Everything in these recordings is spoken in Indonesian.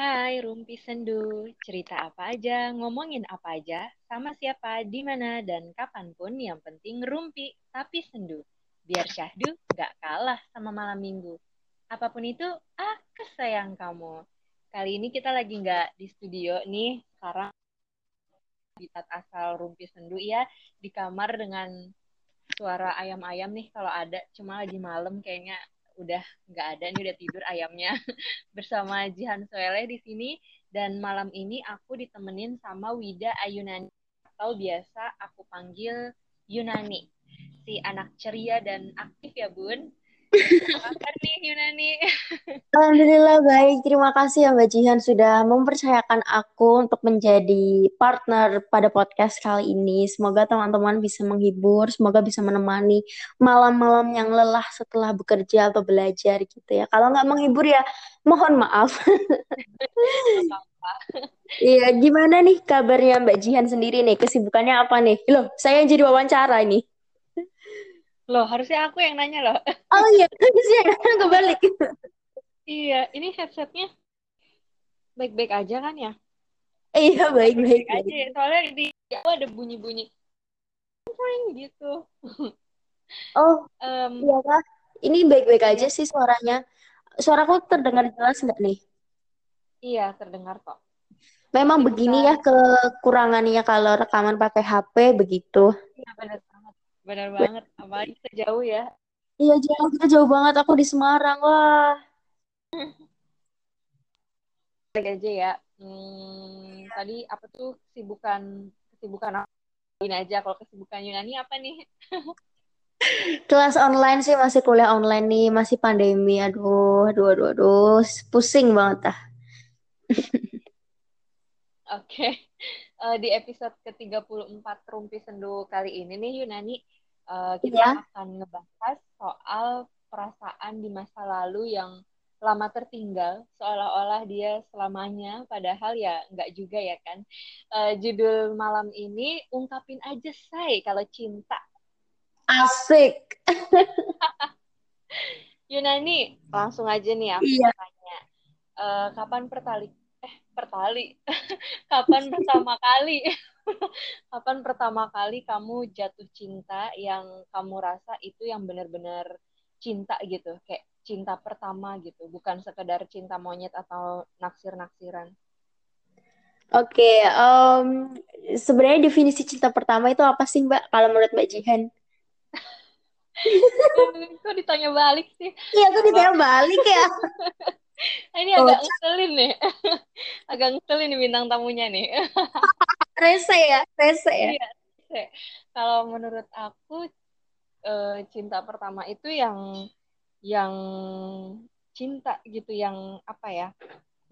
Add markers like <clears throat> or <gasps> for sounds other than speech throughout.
Hai Rumpi Sendu, cerita apa aja, ngomongin apa aja, sama siapa, di mana, dan kapan pun yang penting rumpi tapi sendu. Biar syahdu gak kalah sama malam minggu. Apa pun itu, aku sayang kamu. Kali ini kita lagi nggak di studio nih, sekarang habitat asal Rumpi Sendu ya, di kamar dengan suara ayam-ayam nih kalau ada, cuma lagi malam kayaknya udah nggak ada nih udah tidur ayamnya <laughs> bersama Jihan Soeleh di sini. Dan malam ini aku ditemenin sama Wida Ayunani. Atau biasa aku panggil Yunani si anak ceria dan aktif ya Bun kabar nih Yunani? Alhamdulillah baik. Terima kasih ya Mbak Jihan sudah mempercayakan aku untuk menjadi partner pada podcast kali ini. Semoga teman-teman bisa menghibur, semoga bisa menemani malam-malam yang lelah setelah bekerja atau belajar gitu ya. Kalau nggak menghibur ya mohon maaf. Iya, gimana nih kabarnya Mbak Jihan sendiri nih? Kesibukannya apa nih? Loh, saya yang jadi wawancara nih. Loh, harusnya aku yang nanya loh. <laughs> Oh iya, harusnya kebalik. iya, ini headsetnya baik-baik aja kan ya? Iya, baik-baik aja. Ya. Soalnya di aku ada bunyi-bunyi gitu. Oh, <laughs> um, iya kah? Ini baik-baik iya. aja sih suaranya. Suaraku terdengar jelas nggak nih? Iya, terdengar kok. Memang Jadi begini ya kekurangannya kalau rekaman pakai HP begitu. Iya, benar Benar banget, apalagi kita jauh ya. Iya jauh, kita jauh banget. Aku di Semarang, wah. Lagi aja ya. Hmm, tadi apa tuh kesibukan kesibukan apa? Ini aja kalau kesibukan Yunani apa nih? <laughs> Kelas online sih masih kuliah online nih, masih pandemi. Aduh, aduh, aduh, aduh, pusing banget ah. Oke, okay. uh, eh, di episode ke-34 Rumpi Sendu kali ini nih Yunani, uh, kita yeah. akan ngebahas soal perasaan di masa lalu yang lama tertinggal, seolah-olah dia selamanya, padahal ya nggak juga ya kan. Uh, judul malam ini, ungkapin aja say kalau cinta. Asik. <laughs> Yunani, langsung aja nih aku yeah. tanya. Uh, kapan pertali eh pertali <laughs> kapan pertama kali <laughs> kapan pertama kali kamu jatuh cinta yang kamu rasa itu yang benar-benar cinta gitu kayak cinta pertama gitu bukan sekedar cinta monyet atau naksir-naksiran Oke, okay, um, sebenarnya definisi cinta pertama itu apa sih Mbak? Kalau menurut Mbak Jihan? <laughs> Kok ditanya balik sih? Iya, kok ditanya balik ya? <laughs> Ini agak oh. ngeselin nih. agak ngeselin nih bintang tamunya nih. Rese ya, rese ya. Iya. Kalau menurut aku uh, cinta pertama itu yang yang cinta gitu, yang apa ya?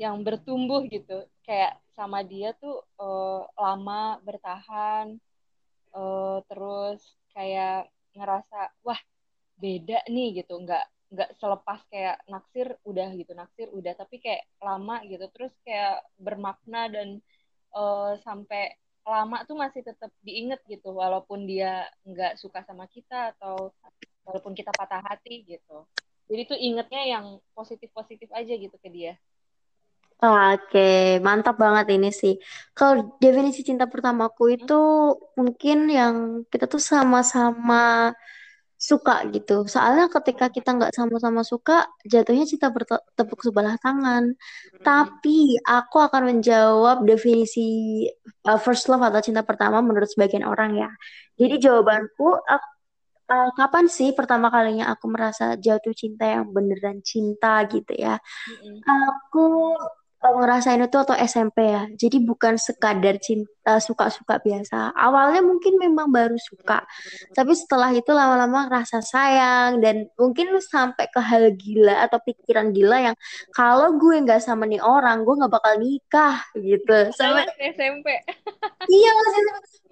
Yang bertumbuh gitu. Kayak sama dia tuh uh, lama bertahan uh, terus kayak ngerasa wah beda nih gitu, nggak nggak selepas kayak naksir udah gitu naksir udah tapi kayak lama gitu terus kayak bermakna dan uh, sampai lama tuh masih tetap diinget gitu walaupun dia nggak suka sama kita atau walaupun kita patah hati gitu. Jadi tuh ingetnya yang positif positif aja gitu ke dia. Oke, mantap banget ini sih. Kalau definisi cinta pertamaku itu mungkin yang kita tuh sama-sama suka gitu. Soalnya ketika kita nggak sama-sama suka, jatuhnya cinta bertepuk sebelah tangan. Tapi aku akan menjawab definisi uh, first love atau cinta pertama menurut sebagian orang ya. Jadi jawabanku, uh, uh, kapan sih pertama kalinya aku merasa jatuh cinta yang beneran cinta gitu ya? Hmm. Aku ngerasain itu atau SMP ya. Jadi bukan sekadar cinta suka-suka biasa. Awalnya mungkin memang baru suka. Tapi setelah itu lama-lama rasa sayang dan mungkin sampai ke hal gila atau pikiran gila yang kalau gue nggak sama nih orang, gue nggak bakal nikah gitu. Sama SMP. iya,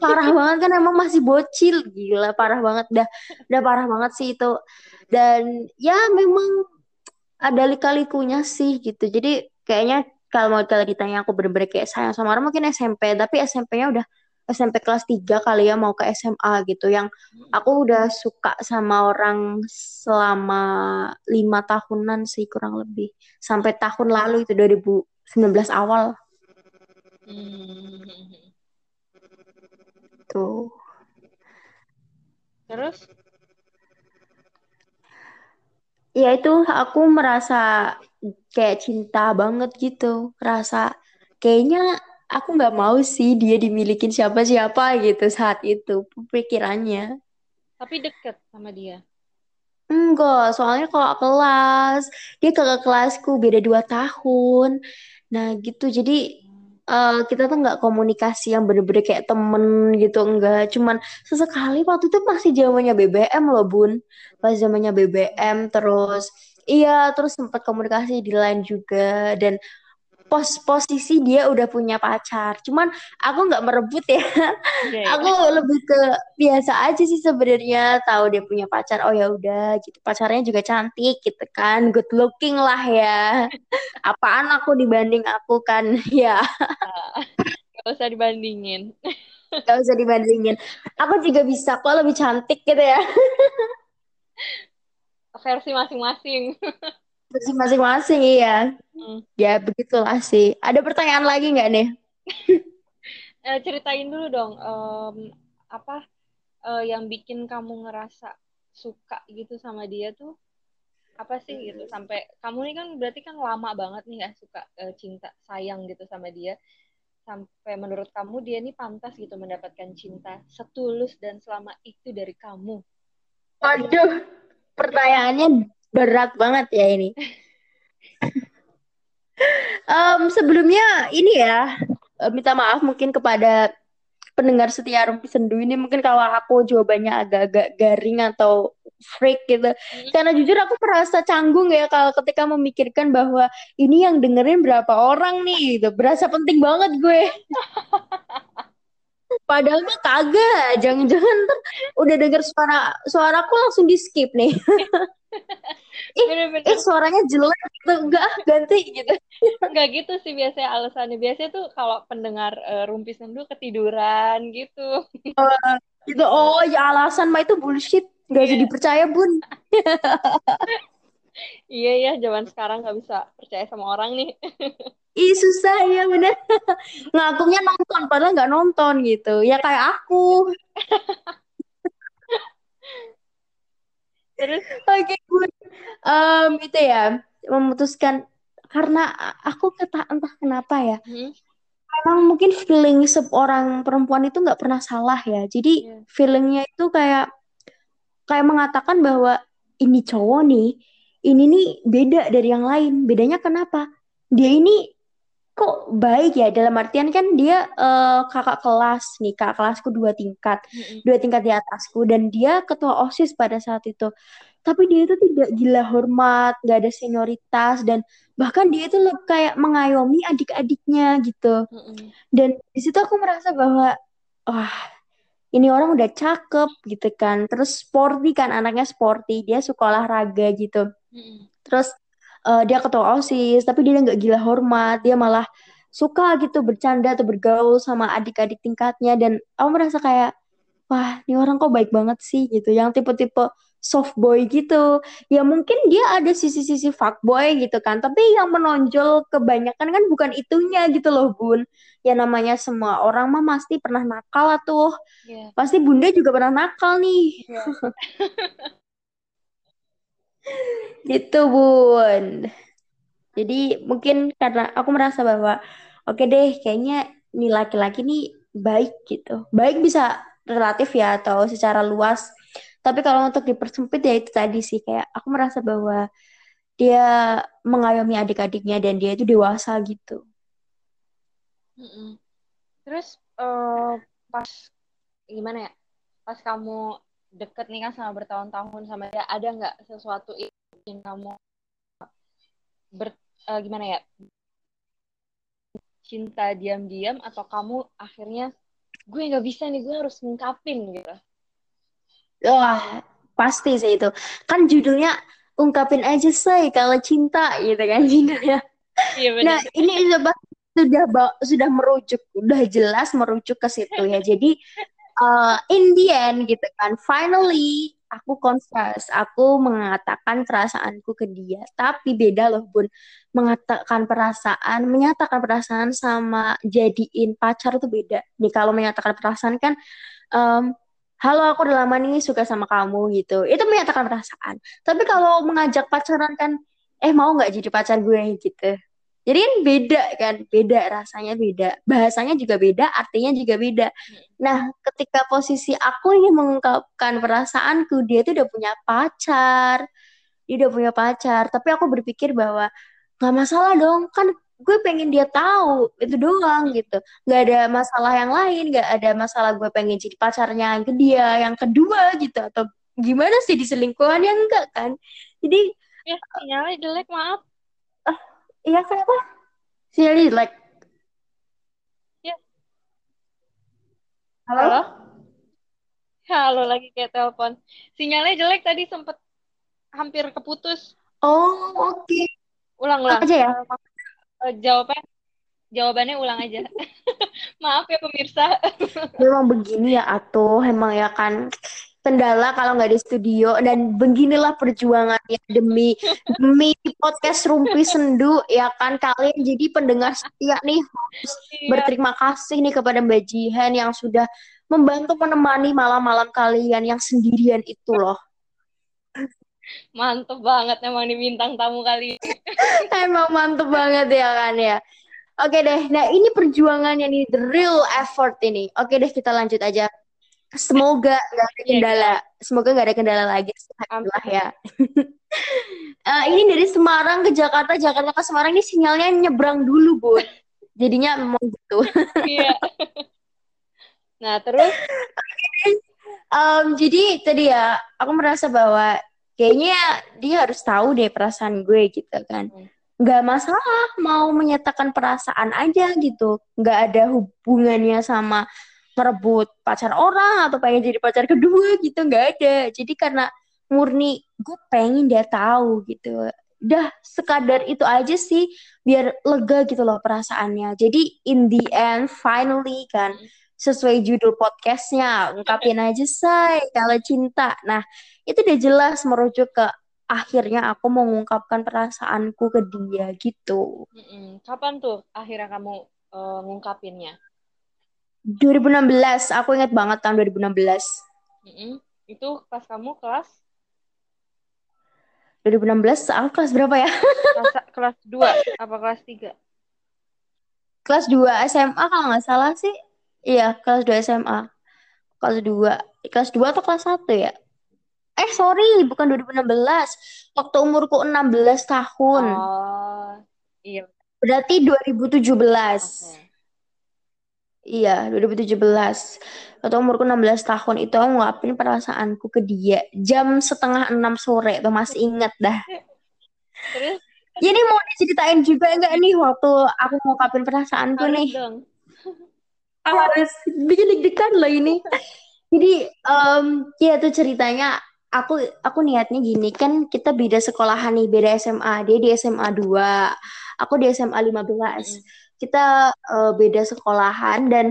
parah banget kan emang masih bocil gila, parah banget dah. Udah parah banget sih itu. Dan ya memang ada lika-likunya sih gitu. Jadi kayaknya kalau mau kalau ditanya aku bener-bener kayak sayang sama orang mungkin SMP tapi SMP-nya udah SMP kelas 3 kali ya mau ke SMA gitu yang aku udah suka sama orang selama lima tahunan sih kurang lebih sampai tahun lalu itu 19 awal Hmm. tuh. Terus? Ya itu aku merasa kayak cinta banget gitu. Rasa kayaknya aku nggak mau sih dia dimilikin siapa-siapa gitu saat itu pikirannya. Tapi deket sama dia. Enggak, soalnya kalau kelas, dia kakak kelasku beda dua tahun. Nah gitu, jadi eh, kita tuh nggak komunikasi yang bener-bener kayak temen gitu, enggak. Cuman sesekali waktu itu masih zamannya BBM loh, Bun. Pas zamannya BBM, terus iya, terus sempat komunikasi di line juga. Dan pos posisi dia udah punya pacar. Cuman aku nggak merebut ya. <laughs> Aku lebih ke biasa aja sih sebenarnya tahu dia punya pacar. Oh ya udah gitu. Pacarnya juga cantik gitu kan. Good looking lah ya. <laughs> Apaan aku dibanding aku kan? <laughs> Ya, Gak usah dibandingin. gak usah dibandingin. Aku juga bisa kok lebih cantik gitu ya. Versi masing-masing. <laughs> Versi masing-masing iya. Hmm. Ya begitulah sih. Ada pertanyaan lagi nggak nih? <laughs> Eh, ceritain dulu dong, em, apa eh, yang bikin kamu ngerasa suka gitu sama dia tuh apa sih gitu sampai kamu ini kan berarti kan lama banget nih ya suka eh, cinta sayang gitu sama dia sampai menurut kamu dia ini pantas gitu mendapatkan cinta setulus dan selama itu dari kamu. Waduh, pertanyaannya berat banget ya ini. Em, sebelumnya ini ya, eh, minta maaf mungkin kepada pendengar setia Rumpi Sendu ini mungkin kalau aku jawabannya agak-agak garing atau freak gitu. Hmm. Karena jujur aku merasa canggung ya kalau ketika memikirkan bahwa ini yang dengerin berapa orang nih gitu. Berasa penting banget gue. <laughs> Padahal mah kagak. Jangan-jangan udah denger suara suaraku langsung di skip nih. <laughs> Ih, Bener-bener eh suaranya jelek gitu. Enggak, ah, ganti gitu. <laughs> nggak gitu sih biasanya alasannya. Biasanya tuh kalau pendengar eh, Rumpi Sendu ketiduran gitu. <laughs> Gitu. Oh, ya alasan mah itu bullshit. Gak bisa Iya. dipercaya, Bun. Iya ya, zaman sekarang nggak bisa percaya sama orang nih. <laughs> Ih, susah ya bener. Ngakuknya nonton, padahal nggak nonton gitu. Ya kayak aku. <laughs> Terus, Oke, Bun. Em, itu ya, memutuskan. Karena aku kata entah kenapa ya. hmm, Memang mungkin feeling seorang perempuan itu nggak pernah salah ya. Jadi Iya. feelingnya itu kayak kayak mengatakan bahwa ini cowok nih, ini nih beda dari yang lain. Bedanya kenapa? Dia ini kok baik ya dalam artian kan dia eh, kakak kelas nih, kakak kelasku dua tingkat, mm-mm, dua tingkat di atasku dan dia ketua OSIS pada saat itu. Tapi dia itu tidak gila hormat, nggak ada senioritas dan bahkan dia itu lebih kayak mengayomi adik-adiknya gitu. mm-mm, Dan di situ aku merasa bahwa wah ini orang udah cakep gitu kan. Terus sporty kan anaknya sporty, dia suka olahraga gitu. Terus eh, dia ketua OSIS, tapi dia nggak gila hormat, dia malah suka gitu bercanda atau bergaul sama adik-adik tingkatnya dan aku merasa kayak wah, ini orang kok baik banget sih gitu. Yang tipe-tipe soft boy gitu. Ya mungkin dia ada sisi-sisi fuckboy gitu kan, tapi yang menonjol kebanyakan kan bukan itunya gitu loh, Bun. Ya namanya semua orang mah pasti pernah nakal tuh. Iya, Pasti Bunda juga pernah nakal nih. iya. <laughs> Gitu, Bun. Jadi mungkin karena aku merasa bahwa oke deh, kayaknya nih laki-laki nih baik gitu. Baik bisa relatif ya atau secara luas. Tapi kalau untuk dipersempit ya itu tadi sih kayak aku merasa bahwa dia mengayomi adik-adiknya dan dia itu dewasa gitu. Terus eh, pas gimana ya? Pas kamu deket nih kan sama bertahun-tahun sama dia, ada nggak sesuatu yang bikin kamu ber eh, gimana ya? Cinta diam-diam atau kamu akhirnya gue nggak bisa nih, gue harus ngungkapin gitu. Wah, pasti sih itu. Kan judulnya ungkapin aja say kalau cinta gitu kan judulnya. <laughs> Iya Nah, ini sudah sudah sudah merujuk, udah jelas merujuk ke situ ya. Jadi uh, in the end gitu kan, finally aku confess, aku mengatakan perasaanku ke dia. Tapi beda loh, Bun. Mengatakan perasaan, menyatakan perasaan sama jadiin pacar itu beda. Nih kalau menyatakan perasaan kan, um, halo aku udah lama nih suka sama kamu gitu. Itu menyatakan perasaan. Tapi kalau mengajak pacaran kan, eh mau nggak jadi pacar gue gitu. Jadi kan beda kan, beda rasanya beda, bahasanya juga beda, artinya juga beda. Nah, ketika posisi aku ingin mengungkapkan perasaanku, dia itu udah punya pacar, dia udah punya pacar. Tapi aku berpikir bahwa nggak masalah dong, kan gue pengen dia tahu itu doang gitu. Nggak ada masalah yang lain, nggak ada masalah gue pengen jadi pacarnya yang ke yang kedua gitu atau gimana sih diselingkuhan yang enggak kan? Jadi ya sinyalnya jelek maaf Iya kenapa? Sinyalnya jelek. Ya. Halo? Halo? Halo lagi kayak telepon. Sinyalnya jelek tadi sempet hampir keputus. Oh, oke. Ulang-ulang. Aja ya. Uh, jawabannya jawabannya ulang aja. <laughs> Maaf ya pemirsa. Memang begini ya Ato, emang ya kan kendala kalau nggak di studio dan beginilah perjuangannya demi <laughs> demi podcast Rumpi Sendu ya kan kalian jadi pendengar setia nih harus iya. berterima kasih nih kepada Mbak Jihan yang sudah membantu menemani malam-malam kalian yang sendirian itu loh. Mantep banget emang nih bintang tamu kali <laughs> emang mantep banget ya kan ya. Oke deh, nah ini perjuangannya nih, the real effort ini. Oke deh, kita lanjut aja. Semoga nggak ada iya, kendala. Semoga nggak ada kendala lagi. Alhamdulillah ya. uh, <laughs> ini dari Semarang ke Jakarta, Jakarta ke Semarang ini sinyalnya nyebrang dulu, Bu. <laughs> Jadinya memang gitu. <laughs> Iya. nah, terus? um, jadi tadi ya, aku merasa bahwa kayaknya dia harus tahu deh perasaan gue gitu kan. Hmm. Gak masalah mau menyatakan perasaan aja gitu. Gak ada hubungannya sama merebut pacar orang atau pengen jadi pacar kedua gitu nggak ada. Jadi karena murni gue pengen dia tahu gitu. Udah sekadar itu aja sih biar lega gitu loh perasaannya. Jadi in the end finally kan sesuai judul podcastnya ungkapin aja say kalau cinta. Nah itu udah jelas merujuk ke akhirnya aku mengungkapkan perasaanku ke dia gitu. Kapan tuh akhirnya kamu uh, ngungkapinnya 2016, aku ingat banget tahun 2016. Mm -hmm. Itu pas kamu kelas? 2016, aku kelas berapa ya? kelas, kelas 2, apa kelas 3? Kelas 2 SMA kalau nggak salah sih. Iya, kelas 2 SMA. Kelas 2. Kelas 2 atau kelas 1 ya? Eh, sorry, bukan 2016. Waktu umurku 16 tahun. Oh, iya. Berarti 2017. Okay. Iya, 2017. Atau umurku 16 tahun itu aku ngelakuin perasaanku ke dia. Jam setengah enam sore tuh masih inget dah. Terus? Jadi mau diceritain juga enggak nih waktu aku ngungkapin perasaanku Harus nih? Dong. Harus bikin deg-degan loh ini. Jadi um, ya tuh ceritanya aku aku niatnya gini kan kita beda sekolahan nih, beda SMA. Dia di SMA 2, aku di SMA 15. Mm kita uh, beda sekolahan dan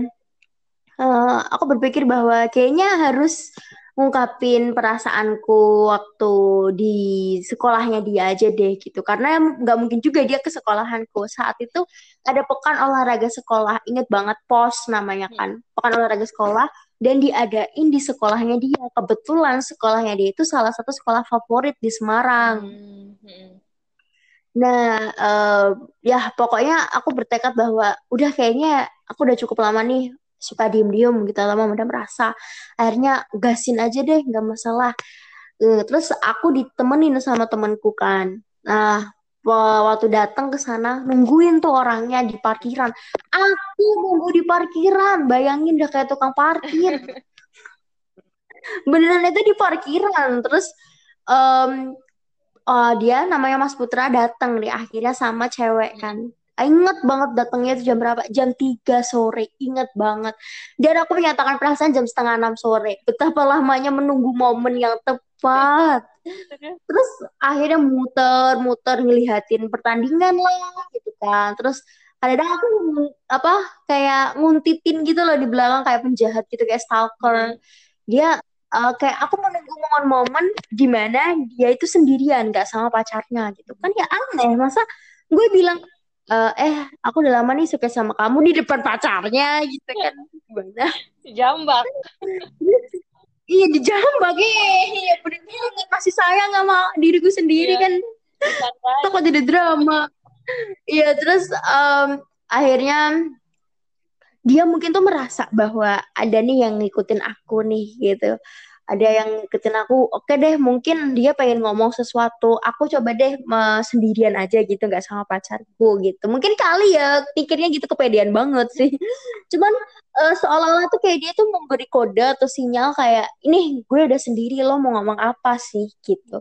uh, aku berpikir bahwa kayaknya harus ngungkapin perasaanku waktu di sekolahnya dia aja deh gitu. Karena nggak mungkin juga dia ke sekolahanku. Saat itu ada pekan olahraga sekolah. Inget banget pos namanya kan. Pekan olahraga sekolah. Dan diadain di sekolahnya dia. Kebetulan sekolahnya dia itu salah satu sekolah favorit di Semarang. Hmm. Nah, uh, ya pokoknya aku bertekad bahwa udah kayaknya aku udah cukup lama nih suka diem-diem gitu lama udah merasa akhirnya gasin aja deh nggak masalah. Uh, terus aku ditemenin sama temanku kan. Nah waktu datang ke sana nungguin tuh orangnya di parkiran. Aku nunggu di parkiran bayangin udah kayak tukang parkir. <laughs> Beneran itu di parkiran. Terus um, uh, dia namanya Mas Putra datang nih akhirnya sama cewek kan Ingat banget datangnya itu jam berapa? Jam 3 sore. Ingat banget. Dan aku menyatakan perasaan jam setengah 6 sore. Betapa lamanya menunggu momen yang tepat. Terus akhirnya muter-muter ngelihatin pertandingan lah gitu kan. Terus kadang aku apa kayak nguntitin gitu loh di belakang kayak penjahat gitu kayak stalker. Dia uh, kayak aku menunggu momen-momen di mana dia itu sendirian gak sama pacarnya gitu. Kan ya aneh masa gue bilang uh, eh aku udah lama nih suka sama kamu di depan pacarnya gitu kan. Gimana? Jambak iya dijambak. Iya bener-bener masih sayang sama diriku sendiri iya. kan. Takut jadi drama. Iya terus um, akhirnya dia mungkin tuh merasa bahwa ada nih yang ngikutin aku nih gitu. Ada yang ngikutin aku oke deh mungkin dia pengen ngomong sesuatu aku coba deh sendirian aja gitu nggak sama pacarku gitu. Mungkin kali ya pikirnya gitu kepedean banget sih. <laughs> Cuman uh, seolah-olah tuh kayak dia tuh memberi kode atau sinyal kayak ini gue udah sendiri lo mau ngomong apa sih? Gitu.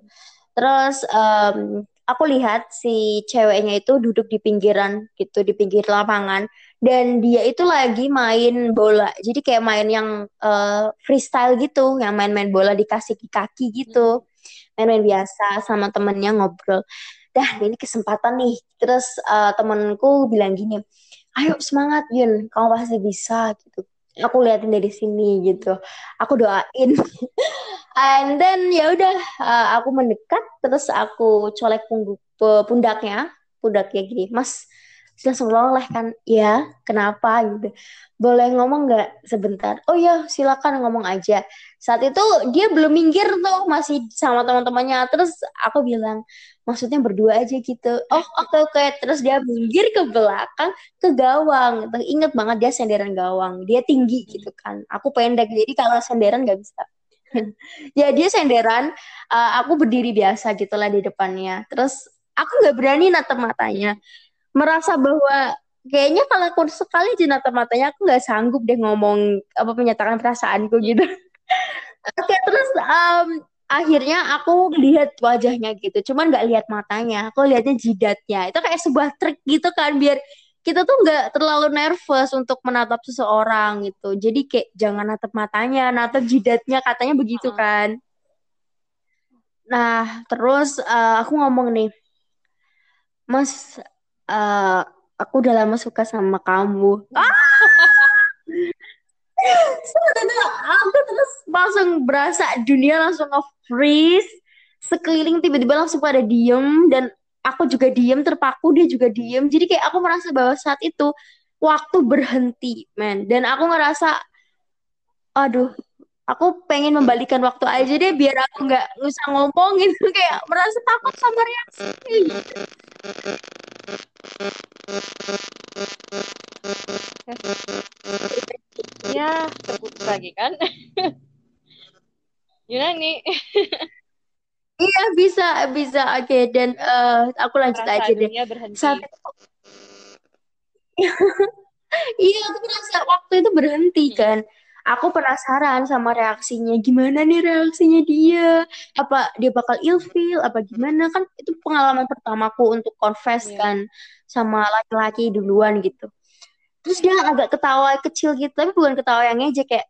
Terus um, aku lihat si ceweknya itu duduk di pinggiran gitu di pinggir lapangan dan dia itu lagi main bola. Jadi kayak main yang uh, freestyle gitu. Yang main-main bola dikasih kaki gitu. Main-main biasa sama temennya ngobrol. Dah ini kesempatan nih. Terus uh, temenku bilang gini ayo semangat Yun. Kamu pasti bisa gitu. Aku liatin dari sini gitu. Aku doain. <laughs> And then ya udah uh, aku mendekat. Terus aku colek pundaknya. Pundaknya gini mas langsung loleh kan ya kenapa? gitu. Boleh ngomong nggak sebentar? Oh ya silakan ngomong aja. Saat itu dia belum minggir tuh masih sama teman-temannya. Terus aku bilang maksudnya berdua aja gitu. Oh oke okay, oke. Okay. terus dia minggir ke belakang ke gawang. Banget dia senderan gawang. Dia tinggi gitu kan. Aku pendek jadi kalau senderan nggak bisa. <laughs> Ya dia senderan uh, aku berdiri biasa gitulah di depannya. Terus aku nggak berani natap matanya merasa bahwa kayaknya kalau aku sekali jenata matanya aku nggak sanggup deh ngomong apa menyatakan perasaanku gitu. <laughs> Oke terus um, akhirnya aku lihat wajahnya gitu, cuman nggak lihat matanya, aku lihatnya jidatnya. Itu kayak sebuah trik gitu kan biar kita tuh nggak terlalu nervous untuk menatap seseorang gitu. Jadi kayak jangan natap matanya, natap jidatnya katanya begitu kan. Nah terus uh, aku ngomong nih, Mas uh, aku udah lama suka sama kamu. Ah! <laughs> aku terus langsung berasa dunia langsung nge-freeze. Sekeliling tiba-tiba langsung pada diem dan aku juga diem terpaku dia juga diem. Jadi kayak aku merasa bahwa saat itu waktu berhenti, men. Dan aku ngerasa aduh, aku pengen membalikan waktu aja deh biar aku nggak usah ngomong gitu <laughs> kayak merasa takut sama reaksi ya terputus lagi kan <laughs> Yunani <laughs> iya bisa bisa oke okay. dan uh, aku lanjut Rasa aja deh berhenti. <laughs> Iya aku merasa waktu itu berhenti hmm. kan aku penasaran sama reaksinya gimana nih reaksinya dia apa dia bakal ilfeel apa gimana kan itu pengalaman pertamaku untuk confess yeah. kan sama laki-laki duluan gitu terus dia agak ketawa kecil gitu tapi bukan ketawa yang ngejek kayak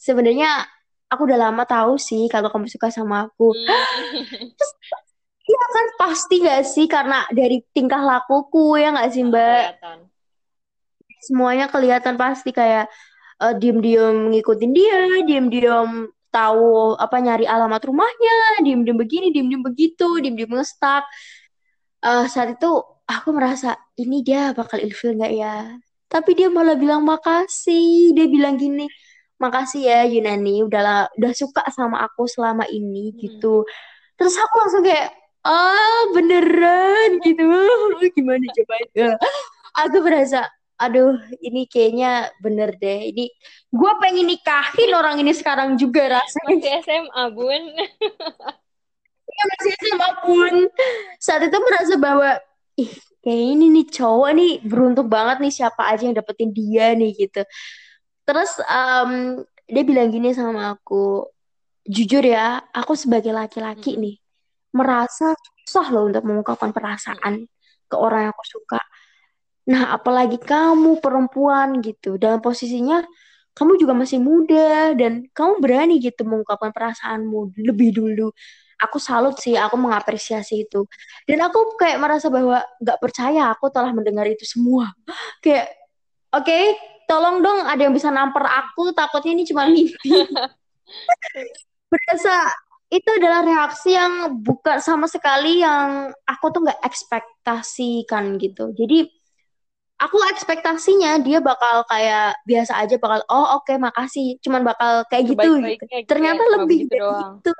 sebenarnya aku udah lama tahu sih kalau kamu suka sama aku hmm. <laughs> terus Iya kan pasti gak sih karena dari tingkah lakuku ya gak sih mbak? Kelihatan. Semuanya kelihatan pasti kayak uh, diem-diem ngikutin dia, diem-diem tahu apa nyari alamat rumahnya, diem-diem begini, diem-diem begitu, diem-diem ngestak. Uh, saat itu aku merasa ini dia bakal ilfil nggak ya? Tapi dia malah bilang makasih. Dia bilang gini, makasih ya Yunani, udah udah suka sama aku selama ini hmm. gitu. Terus aku langsung kayak, ah beneran gitu. <laughs> Gimana coba itu? Aku berasa aduh ini kayaknya bener deh. Ini gue pengen nikahin orang ini sekarang juga rasanya masih SMA bun. <laughs> Ya masih SMA bun. Saat itu merasa bahwa ih kayak ini nih cowok nih beruntung banget nih siapa aja yang dapetin dia nih gitu. Terus um, dia bilang gini sama aku jujur ya aku sebagai laki-laki hmm. nih merasa susah loh untuk mengungkapkan perasaan ke orang yang aku suka Nah, apalagi kamu perempuan gitu, dalam posisinya kamu juga masih muda dan kamu berani gitu mengungkapkan perasaanmu lebih dulu. Aku salut sih, aku mengapresiasi itu. Dan aku kayak merasa bahwa gak percaya aku telah mendengar itu semua. <gasps> Kayak, oke, okay, tolong dong ada yang bisa nampar aku, takutnya ini cuma mimpi. <laughs> berasa itu adalah reaksi yang bukan sama sekali yang aku tuh nggak ekspektasikan gitu. Jadi aku ekspektasinya dia bakal kayak biasa aja bakal oh oke okay, makasih cuman bakal kayak gitu gitu. gitu Ternyata ya, lebih gitu dari doang. itu.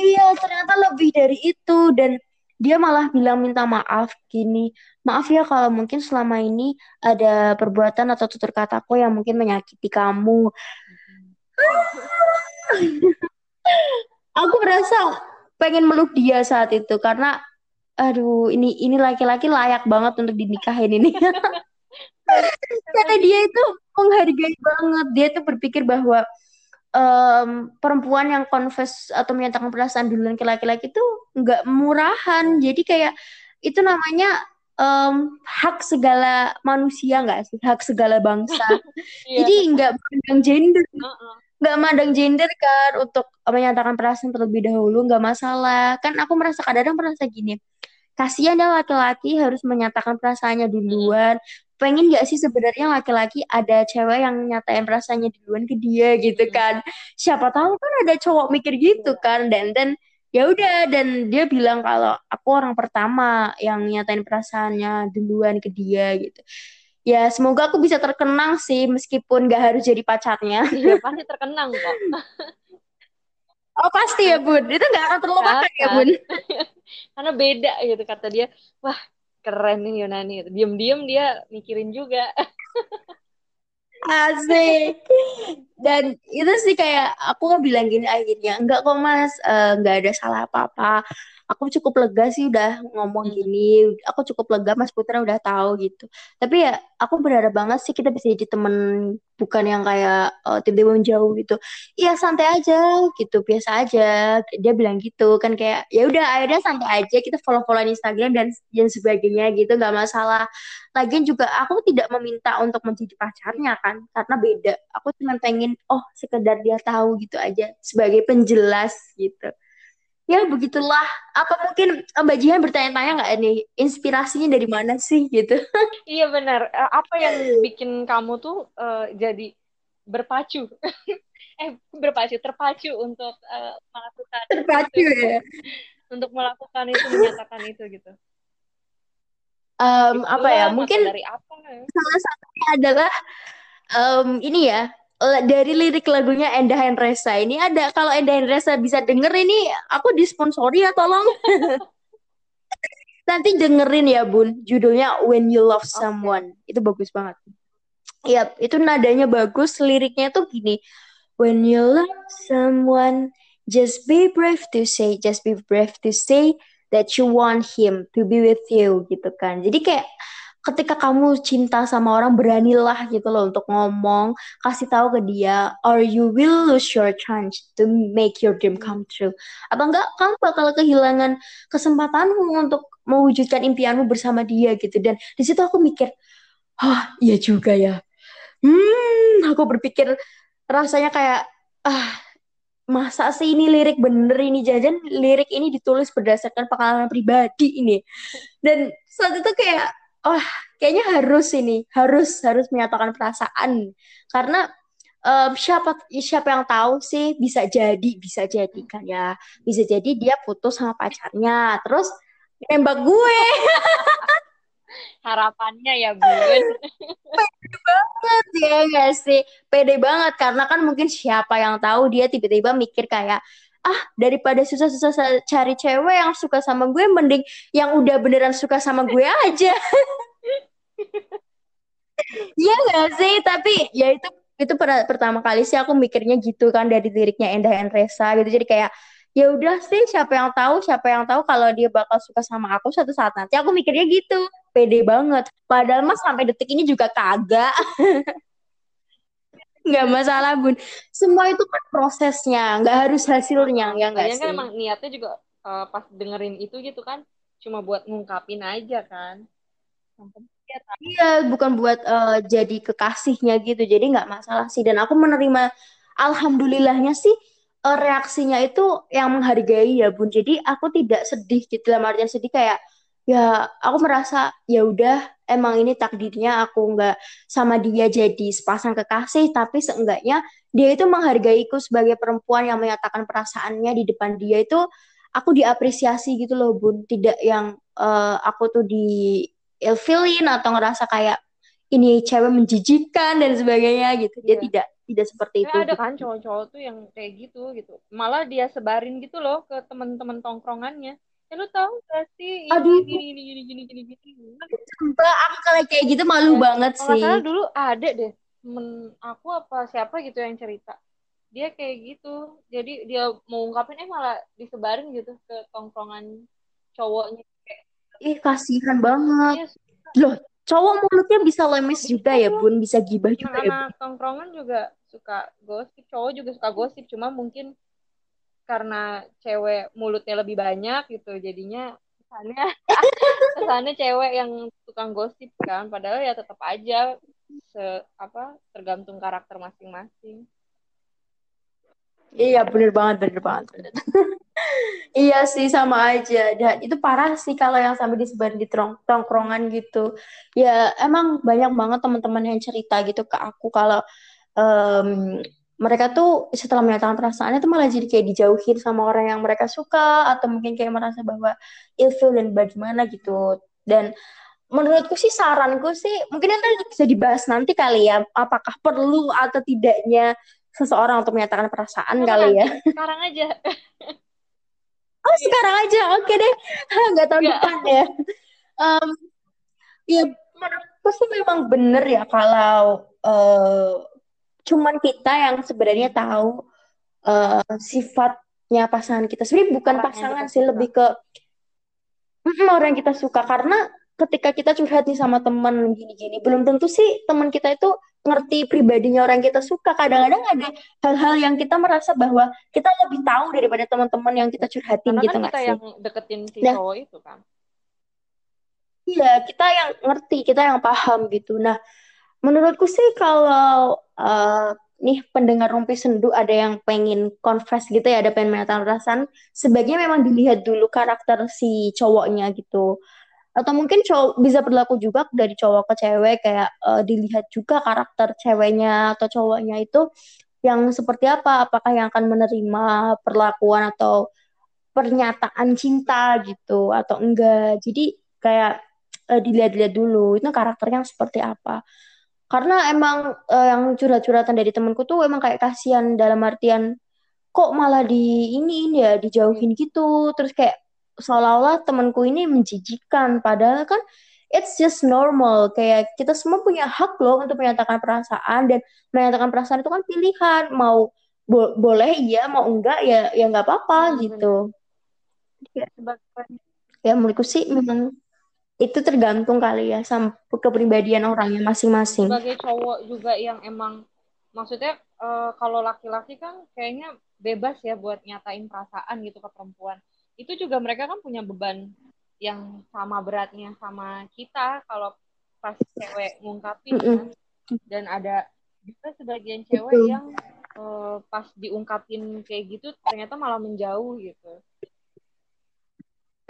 Iya, ternyata lebih dari itu dan dia malah bilang minta maaf gini. Maaf ya kalau mungkin selama ini ada perbuatan atau tutur kataku yang mungkin menyakiti kamu. <laughs> Aku merasa pengen meluk dia saat itu karena aduh ini ini laki-laki layak banget untuk dinikahin ini. <laughs> Karena dia itu menghargai banget. Dia tuh berpikir bahwa um, perempuan yang confess atau menyatakan perasaan duluan ke laki-laki itu nggak murahan. Jadi kayak itu namanya um, hak segala manusia nggak sih? Hak segala bangsa. <laughs> Iya. Jadi nggak pandang gender. Nggak mandang gender kan untuk menyatakan perasaan terlebih dahulu nggak masalah. Kan aku merasa kadang-kadang merasa gini. Kasihan ya laki-laki harus menyatakan perasaannya duluan pengen gak sih sebenarnya laki-laki ada cewek yang nyatain perasaannya duluan ke dia gitu kan siapa tahu kan ada cowok mikir gitu iya. kan dan dan ya udah dan dia bilang kalau aku orang pertama yang nyatain perasaannya duluan ke dia gitu ya semoga aku bisa terkenang sih meskipun gak harus jadi pacarnya. Iya pasti terkenang kok. <laughs> Oh pasti ya bun, itu gak akan terlupakan ya bun. <laughs> Karena beda gitu kata dia, wah keren nih Yunani. Diem-diem dia mikirin juga. <laughs> Asik. Dan itu sih kayak aku bilang gini akhirnya enggak kok mas. Uh, nggak ada salah apa-apa aku cukup lega sih udah ngomong hmm. gini. Aku cukup lega Mas Putra udah tahu gitu. Tapi ya aku berharap banget sih kita bisa jadi temen bukan yang kayak uh, tiba-tiba menjauh gitu. Iya santai aja gitu. Biasa aja. Dia bilang gitu kan kayak ya udah akhirnya santai aja. Kita follow-follow Instagram dan dan sebagainya gitu. Nggak masalah. Lagian juga aku tidak meminta untuk menjadi pacarnya kan karena beda. Aku cuma pengen oh sekedar dia tahu gitu aja. Sebagai penjelas gitu ya begitulah. Apa mungkin eh, Mbak Jihan bertanya-tanya nggak nih inspirasinya dari mana sih gitu? <laughs> Iya benar. Eh, apa yang bikin kamu tuh uh, jadi berpacu? <laughs> Eh berpacu terpacu untuk uh, melakukan terpacu itu, ya untuk melakukan itu menyatakan itu gitu. Um, apa ya mungkin dari apa? salah satunya adalah um, ini ya dari lirik lagunya Endah Resa ini ada kalau Endah Resa bisa denger ini aku disponsori ya tolong. <laughs> Nanti dengerin ya bun. Judulnya When You Love Someone. Okay. itu bagus banget. Ya itu nadanya bagus. Liriknya tuh gini. When you love someone just be brave to say just be brave to say that you want him to be with you gitu kan. Jadi kayak ketika kamu cinta sama orang beranilah gitu loh untuk ngomong. Kasih tahu ke dia or you will lose your chance to make your dream come true? Atau enggak kamu bakal kehilangan kesempatanmu untuk mewujudkan impianmu bersama dia gitu. Dan di situ aku mikir oh iya juga ya. Hmm aku berpikir rasanya kayak ah masa sih ini lirik bener ini? Jajan lirik ini ditulis berdasarkan pengalaman pribadi ini. Dan saat itu kayak oh kayaknya harus ini harus harus menyatakan perasaan. Karena um, siapa siapa yang tahu sih bisa jadi bisa jadi kan ya. Bisa jadi dia putus sama pacarnya terus nembak gue. <laughs> Harapannya ya bun pede banget ya gak sih? Pede banget karena kan mungkin siapa yang tahu dia tiba-tiba mikir kayak ah daripada susah-susah cari cewek yang suka sama gue mending yang udah beneran suka sama gue aja. <laughs> Iya gak sih? Tapi ya itu itu per pertama kali sih aku mikirnya gitu kan dari liriknya Endah Enresa gitu. Jadi kayak ya udah sih siapa yang tahu siapa yang tahu kalau dia bakal suka sama aku suatu saat nanti. Aku mikirnya gitu. Pede banget. Padahal mas sampai detik ini juga kagak <laughs> nggak masalah bun. Semua itu kan prosesnya nggak harus hasilnya ya nggak kan sih? kan emang niatnya juga uh, pas dengerin itu gitu kan cuma buat ngungkapin aja kan. Iya bukan buat uh, jadi kekasihnya gitu. Jadi nggak masalah sih. Dan aku menerima alhamdulillahnya sih uh, reaksinya itu yang menghargai ya bun. Jadi aku tidak sedih gitu dalam artian sedih kayak ya aku merasa ya udah emang ini takdirnya aku nggak sama dia jadi sepasang kekasih, tapi seenggaknya dia itu menghargaiku sebagai perempuan yang menyatakan perasaannya di depan dia itu aku diapresiasi gitu loh Bun, tidak yang uh, aku tuh di ilfilin atau ngerasa kayak ini cewek menjijikan dan sebagainya gitu. Dia yeah. tidak tidak seperti itu. ada gitu. kan cowok-cowok tuh yang kayak gitu gitu. Malah dia sebarin gitu loh ke teman-teman tongkrongannya. Ya lu tahu gak sih ini Aduh. gini gini gini gini gini gini. Sumpah aku kalau kayak gitu malu ya. banget sih. Kalau dulu ada deh men aku apa siapa gitu yang cerita. Dia kayak gitu. Jadi dia mau ungkapin eh malah disebarin gitu ke tongkrongan cowoknya. Ih kasihan banget. Ya, Loh, cowok mulutnya bisa lemes juga ya bun bisa gibah juga anak, -anak ya tongkrongan juga suka gosip cowok juga suka gosip cuma mungkin karena cewek mulutnya lebih banyak gitu jadinya kesannya <laughs> kesannya cewek yang tukang gosip kan padahal ya tetap aja se apa tergantung karakter masing-masing iya bener banget bener banget bener. <laughs> Iya sih sama aja dan itu parah sih kalau yang sampai disebar di tongkrongan gitu. Ya emang banyak banget teman-teman yang cerita gitu ke aku kalau um, mereka tuh setelah menyatakan perasaannya tuh malah jadi kayak dijauhin sama orang yang mereka suka atau mungkin kayak merasa bahwa ilfil dan bagaimana gitu. Dan menurutku sih saranku sih mungkin nanti bisa dibahas nanti kali ya apakah perlu atau tidaknya seseorang untuk menyatakan perasaan kali ya. Sekarang aja. <laughs> Oh sekarang aja, oke deh. <laughs> Nggak tahu depan ya. Um, ya menurutku sih memang bener ya kalau uh, cuman kita yang sebenarnya tahu uh, sifatnya pasangan kita. Sebenarnya bukan orang pasangan sih, lebih ke orang yang kita suka. Karena ketika kita curhat nih sama teman gini-gini, belum tentu sih teman kita itu ngerti pribadinya orang kita suka. Kadang-kadang ada hal-hal yang kita merasa bahwa kita lebih tahu daripada teman-teman yang kita curhatin Karena gitu kan kita yang deketin si nah, cowok itu kan. Iya, kita yang ngerti, kita yang paham gitu. Nah, menurutku sih kalau uh, nih pendengar rumpi sendu ada yang pengen confess gitu ya, ada pengen menyatakan perasaan, sebaiknya memang dilihat dulu karakter si cowoknya gitu. Atau mungkin cowok bisa berlaku juga dari cowok ke cewek kayak uh, dilihat juga karakter ceweknya atau cowoknya itu yang seperti apa apakah yang akan menerima perlakuan atau pernyataan cinta gitu atau enggak. Jadi kayak uh, dilihat-lihat dulu itu karakternya seperti apa karena emang uh, yang curhat-curhatan dari temanku tuh emang kayak kasihan dalam artian kok malah di ini ini ya dijauhin gitu. Terus kayak seolah-olah temanku ini menjijikan. Padahal kan it's just normal. Kayak kita semua punya hak loh untuk menyatakan perasaan. Dan menyatakan perasaan itu kan pilihan. Mau bo boleh iya mau enggak ya ya nggak apa-apa hmm, gitu. ya. ya menurutku sih memang itu tergantung kali ya sama kepribadian orangnya masing-masing. Sebagai cowok juga yang emang maksudnya uh, kalau laki-laki kan kayaknya bebas ya buat nyatain perasaan gitu ke perempuan. Itu juga mereka kan punya beban yang sama beratnya sama kita kalau pas cewek ngungkapin kan. Dan ada juga sebagian cewek yang uh, pas diungkapin kayak gitu ternyata malah menjauh gitu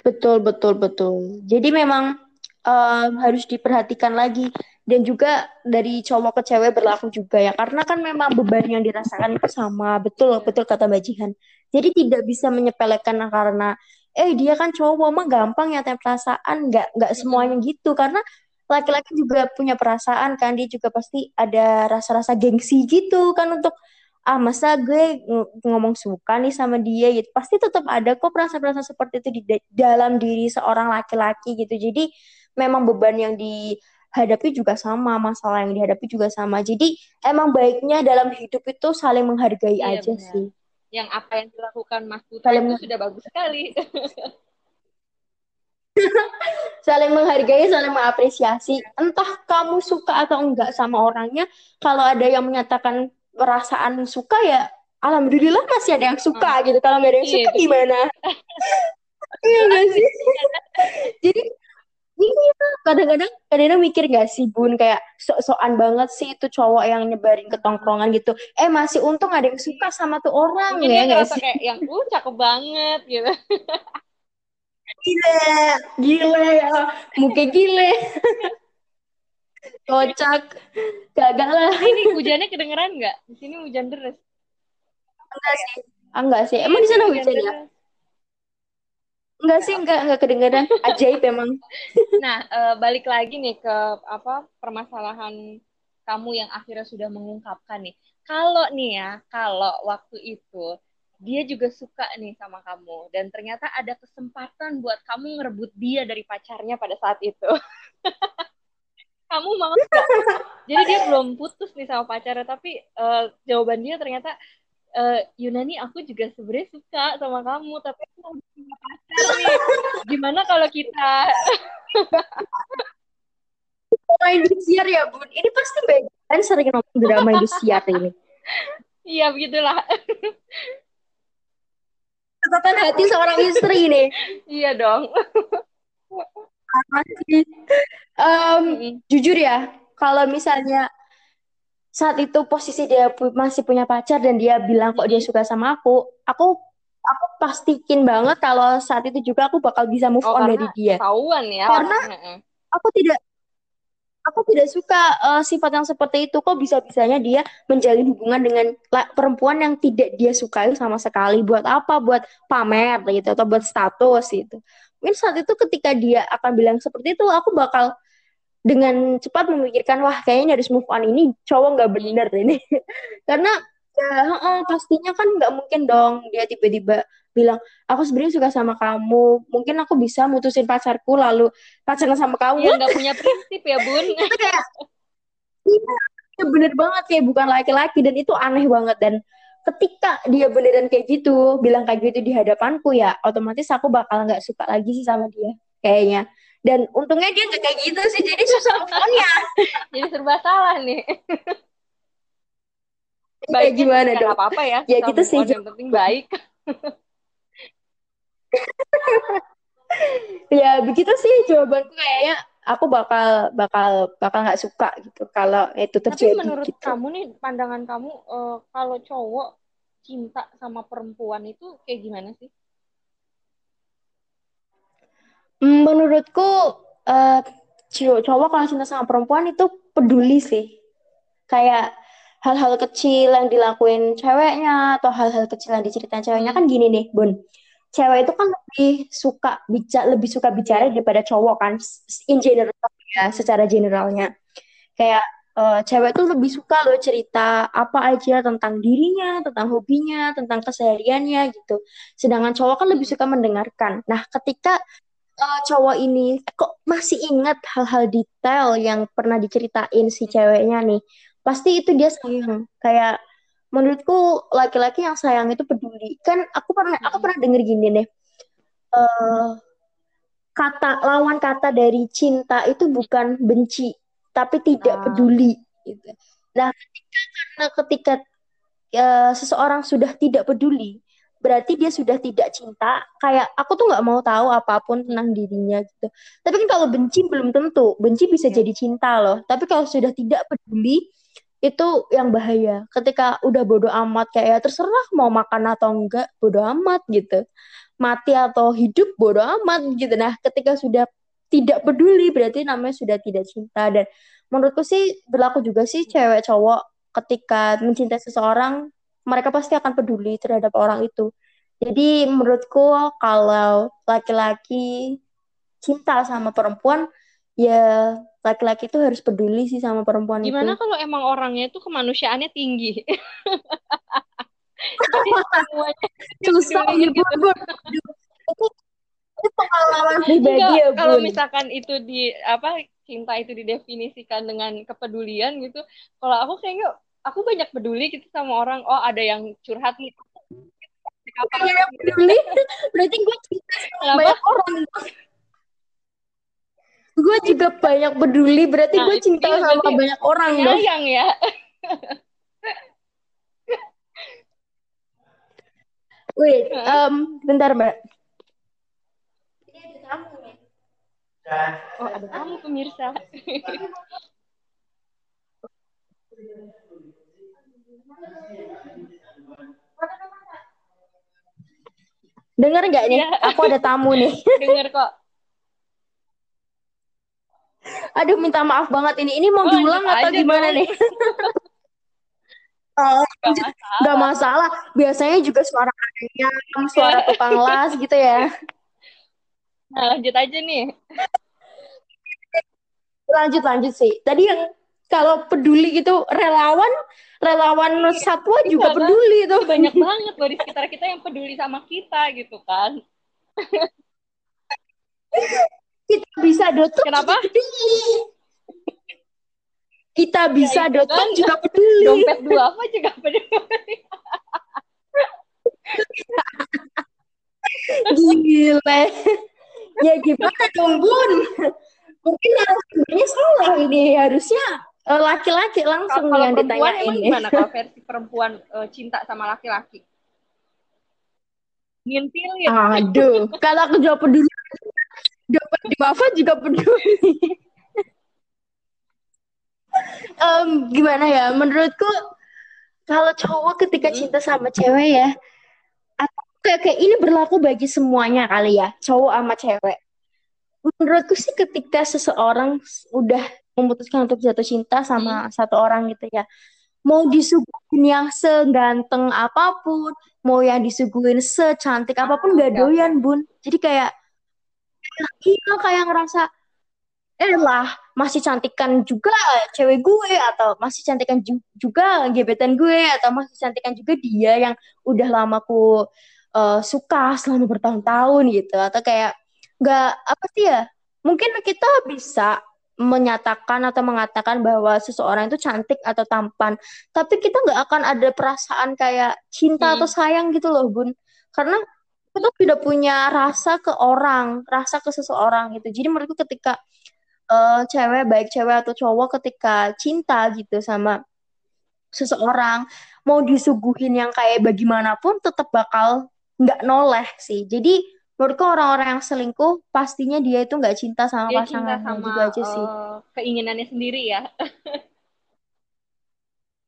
betul betul betul. Jadi memang uh, harus diperhatikan lagi. Dan juga dari cowok ke cewek berlaku juga ya. Karena kan memang beban yang dirasakan itu sama. Betul betul kata Mbak Jihan. Jadi tidak bisa menyepelekan karena eh dia kan cowok mah gampang ya perasaan, nggak nggak semuanya gitu. Karena laki-laki juga punya perasaan kan. Dia juga pasti ada rasa-rasa gengsi gitu kan untuk ah masa gue ng ngomong suka nih sama dia gitu pasti tetap ada kok perasaan-perasaan seperti itu di dalam diri seorang laki-laki gitu jadi memang beban yang dihadapi juga sama masalah yang dihadapi juga sama jadi emang baiknya dalam hidup itu saling menghargai iya, aja bener. sih yang apa yang dilakukan Mas Putra saling... itu sudah bagus sekali. <laughs> saling menghargai, saling mengapresiasi. Entah kamu suka atau enggak sama orangnya, kalau ada yang menyatakan perasaan suka ya, alhamdulillah masih ada yang suka hmm. gitu. Kalau nggak ada yang iya, suka gimana? <laughs> Iya enggak sih? Jadi Iya, kadang-kadang kadang-kadang mikir gak sih bun kayak sok-sokan banget sih itu cowok yang nyebarin ke tongkrongan gitu. Eh masih untung ada yang suka sama tuh orang Mungkin ya gak sih? Kayak yang uh cakep banget gitu. Gile, gile ya, muka gile. <laughs> kocak. Gagal lah. Ini, hujannya kedengeran nggak? Di sini hujan deras. enggak sih. Ah, enggak sih. Emang di sana hujan ya? enggak sih enggak enggak kedengeran. Ajaib emang. <laughs> Nah, eh, balik lagi nih ke apa permasalahan kamu yang akhirnya sudah mengungkapkan nih. Kalau nih ya, kalau waktu itu dia juga suka nih sama kamu. Dan ternyata ada kesempatan buat kamu ngerebut dia dari pacarnya pada saat itu. <laughs> kamu mau nggak? Jadi dia belum putus nih sama pacarnya, tapi eh, jawaban dia ternyata eh, Yunani aku juga sebenarnya suka sama kamu, tapi aku mau punya pacar nih. Gimana kalau kita <laughs> drama Indosiar ya bun ini pasti baik kan sering nonton drama Indosiar ini Iya begitulah. catatan hati seorang istri nih Iya dong. Em, Mm-mm. jujur ya kalau misalnya saat itu posisi dia pu- masih punya pacar dan dia bilang kok dia suka sama aku aku aku pastiin banget kalau saat itu juga aku bakal bisa move Oh on dari dia. ketahuan ya. Karena aku tidak aku tidak suka eh, sifat yang seperti itu. Kok bisa-bisanya dia menjalin hubungan dengan perempuan yang tidak dia sukai sama sekali? Buat apa? Buat pamer gitu atau buat status gitu mungkin saat itu ketika dia akan bilang seperti itu aku bakal dengan cepat memikirkan wah kayaknya harus move on. Ini cowok nggak bener ini. <laughs> Karena ya heeh, pastinya kan nggak mungkin dong dia tiba-tiba bilang aku sebenarnya suka sama kamu. Mungkin aku bisa mutusin pacarku lalu pacaran sama kamu. Iya nggak punya prinsip ya bun. <laughs> itu kayak iya bener banget kayak bukan laki-laki dan itu aneh banget dan ketika dia beneran kayak gitu bilang kayak gitu di hadapanku ya otomatis aku bakal nggak suka lagi sih sama dia kayaknya dan untungnya dia nggak kayak gitu sih jadi susah move on-nya <laughs> Jadi serba salah nih. kayak Baiknya gimana ya dong nggak apa-apa ya. ya gitu sih Yang penting baik. <laughs> ya begitu sih jawabanku kayaknya aku bakal bakal bakal nggak suka gitu kalau itu Tapi terjadi menurut gitu. kamu nih pandangan kamu eh, kalau cowok cinta sama perempuan itu kayak gimana sih? Hmm, menurutku eh, cowok kalau cinta sama perempuan itu peduli sih. Kayak hal-hal kecil yang dilakuin ceweknya atau hal-hal kecil yang diceritain ceweknya. Kan gini nih Bun cewek itu kan lebih suka bicara lebih suka bicara daripada cowok kan in general ya secara generalnya. Kayak eh, cewek tuh lebih suka loh cerita apa aja tentang dirinya tentang hobinya tentang kesehariannya gitu. Sedangkan cowok kan lebih suka mendengarkan. Nah ketika eh, cowok ini kok masih ingat hal-hal detail yang pernah diceritain si ceweknya nih pasti itu dia sayang. Kayak menurutku laki-laki yang sayang itu peduli kan aku pernah aku Mm-mm. pernah denger gini nih eh kata lawan kata dari cinta itu bukan benci tapi tidak Nah, peduli gitu. Nah, karena ketika eh, seseorang sudah tidak peduli, berarti dia sudah tidak cinta. Kayak aku tuh nggak mau tahu apa pun tentang dirinya gitu. Tapi kan kalau benci belum tentu, benci bisa ya. jadi cinta loh. Tapi kalau sudah tidak peduli, itu yang bahaya. Ketika udah bodo amat kayak ya terserah mau makan atau enggak, bodo amat gitu. Mati atau hidup bodo amat gitu. Nah, ketika sudah tidak peduli berarti namanya sudah tidak cinta dan menurutku sih berlaku juga sih cewek cowok ketika mencintai seseorang mereka pasti akan peduli terhadap orang itu. Jadi menurutku kalau laki-laki cinta sama perempuan ya laki-laki itu harus peduli sih sama perempuan Gimana itu. kalau emang orangnya itu kemanusiaannya tinggi? <laughs> Jadi semuanya <laughs> Susah ya gitu. Itu, pengalaman pribadi ya kalau bun. misalkan itu di apa cinta itu didefinisikan dengan kepedulian gitu. Kalau aku kayaknya aku banyak peduli gitu sama orang. Oh, ada yang curhat nih. Yang peduli berarti gue cinta sama banyak orang. Gue juga banyak peduli berarti Nah, gue cinta sama banyak orang dong. penyayang ya. Wait, em, bentar mbak. Ini ada tamu nih. Oh, ada tamu pemirsa. Dengar nggak nih? Iya. Aku ada tamu nih. Dengar kok. Aduh, minta maaf banget ini. Ini mau Oh, diulang atau aja gimana dong. nih? <laughs> Oh, Gak masalah. Nggak masalah. Biasanya juga suara ayam, suara <laughs> tukang las gitu ya. Nah, lanjut aja nih. Lanjut, lanjut sih. Tadi yang kalau peduli gitu, relawan, relawan satwa juga Iya kan? peduli tuh. Banyak <laughs> banget loh di sekitar kita yang peduli sama kita gitu kan. Kita bisa dotok Kenapa? Kita bisa itu dotok kan. juga peduli. Dompet dua apa juga peduli. Gile. Ya gimana dong, Bun? Mungkin narasumbernya salah ini. Harusnya eh, laki-laki langsung Kalau yang perempuan ditanyain emang nih. gimana kalau versi perempuan eh, cinta sama laki-laki? Ngintilin. Aduh, kalau aku jawab peduli, dapat di Wafa juga peduli. <laughs> Em, gimana ya? Menurutku kalau cowok ketika Hmm. cinta sama cewek ya, atau kayak, kayak ini berlaku bagi semuanya kali ya, cowok sama cewek. Menurutku sih ketika seseorang udah memutuskan untuk jatuh cinta sama satu orang gitu ya, mau disuguhin yang seganteng apa pun, mau yang disuguhin secantik apa pun gak doyan, Bun. Jadi kayak iya kayak ngerasa eh lah masih cantikan juga cewek gue atau masih cantikan ju- juga gebetan gue atau masih cantikan juga dia yang udah lama ku eh, suka selama bertahun-tahun gitu atau kayak nggak apa sih ya mungkin kita bisa menyatakan atau mengatakan bahwa seseorang itu cantik atau tampan tapi kita nggak akan ada perasaan kayak cinta atau Hmm. sayang gitu loh Bun karena kita tidak punya rasa ke orang rasa ke seseorang gitu. Jadi menurutku ketika eh, cewek baik cewek atau cowok ketika cinta gitu sama seseorang mau disuguhin yang kayak bagaimanapun tetap bakal nggak noleh sih. Jadi menurutku orang-orang yang selingkuh pastinya dia itu nggak cinta sama Dia cinta pasangannya sama gitu aja sih. eh, keinginannya sendiri ya. <laughs>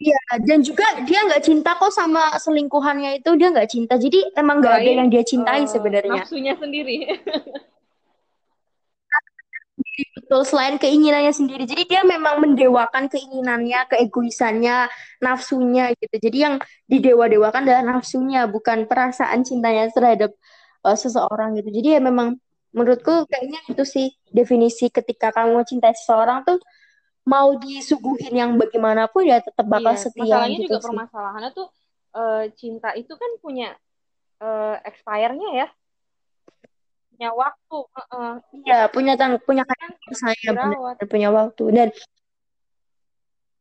Iya, dan juga dia nggak cinta kok sama selingkuhannya itu dia nggak cinta jadi emang nggak ada yang dia cintai eh, sebenarnya nafsunya sendiri. Betul, selain keinginannya sendiri. Jadi dia memang mendewakan keinginannya, keegoisannya, nafsunya gitu. Jadi yang didewa-dewakan adalah nafsunya, bukan perasaan cintanya terhadap uh, seseorang gitu. Jadi ya memang menurutku kayaknya itu sih definisi ketika kamu mencintai seseorang tuh mau disuguhin yang bagaimanapun ya tetap bakal Iya, setia masalahnya gitu juga sih. permasalahannya tuh eh, cinta itu kan punya eh, expire-nya ya, punya waktu. Heeh. Iya, punya tang punya kan dirawat. dan punya waktu dan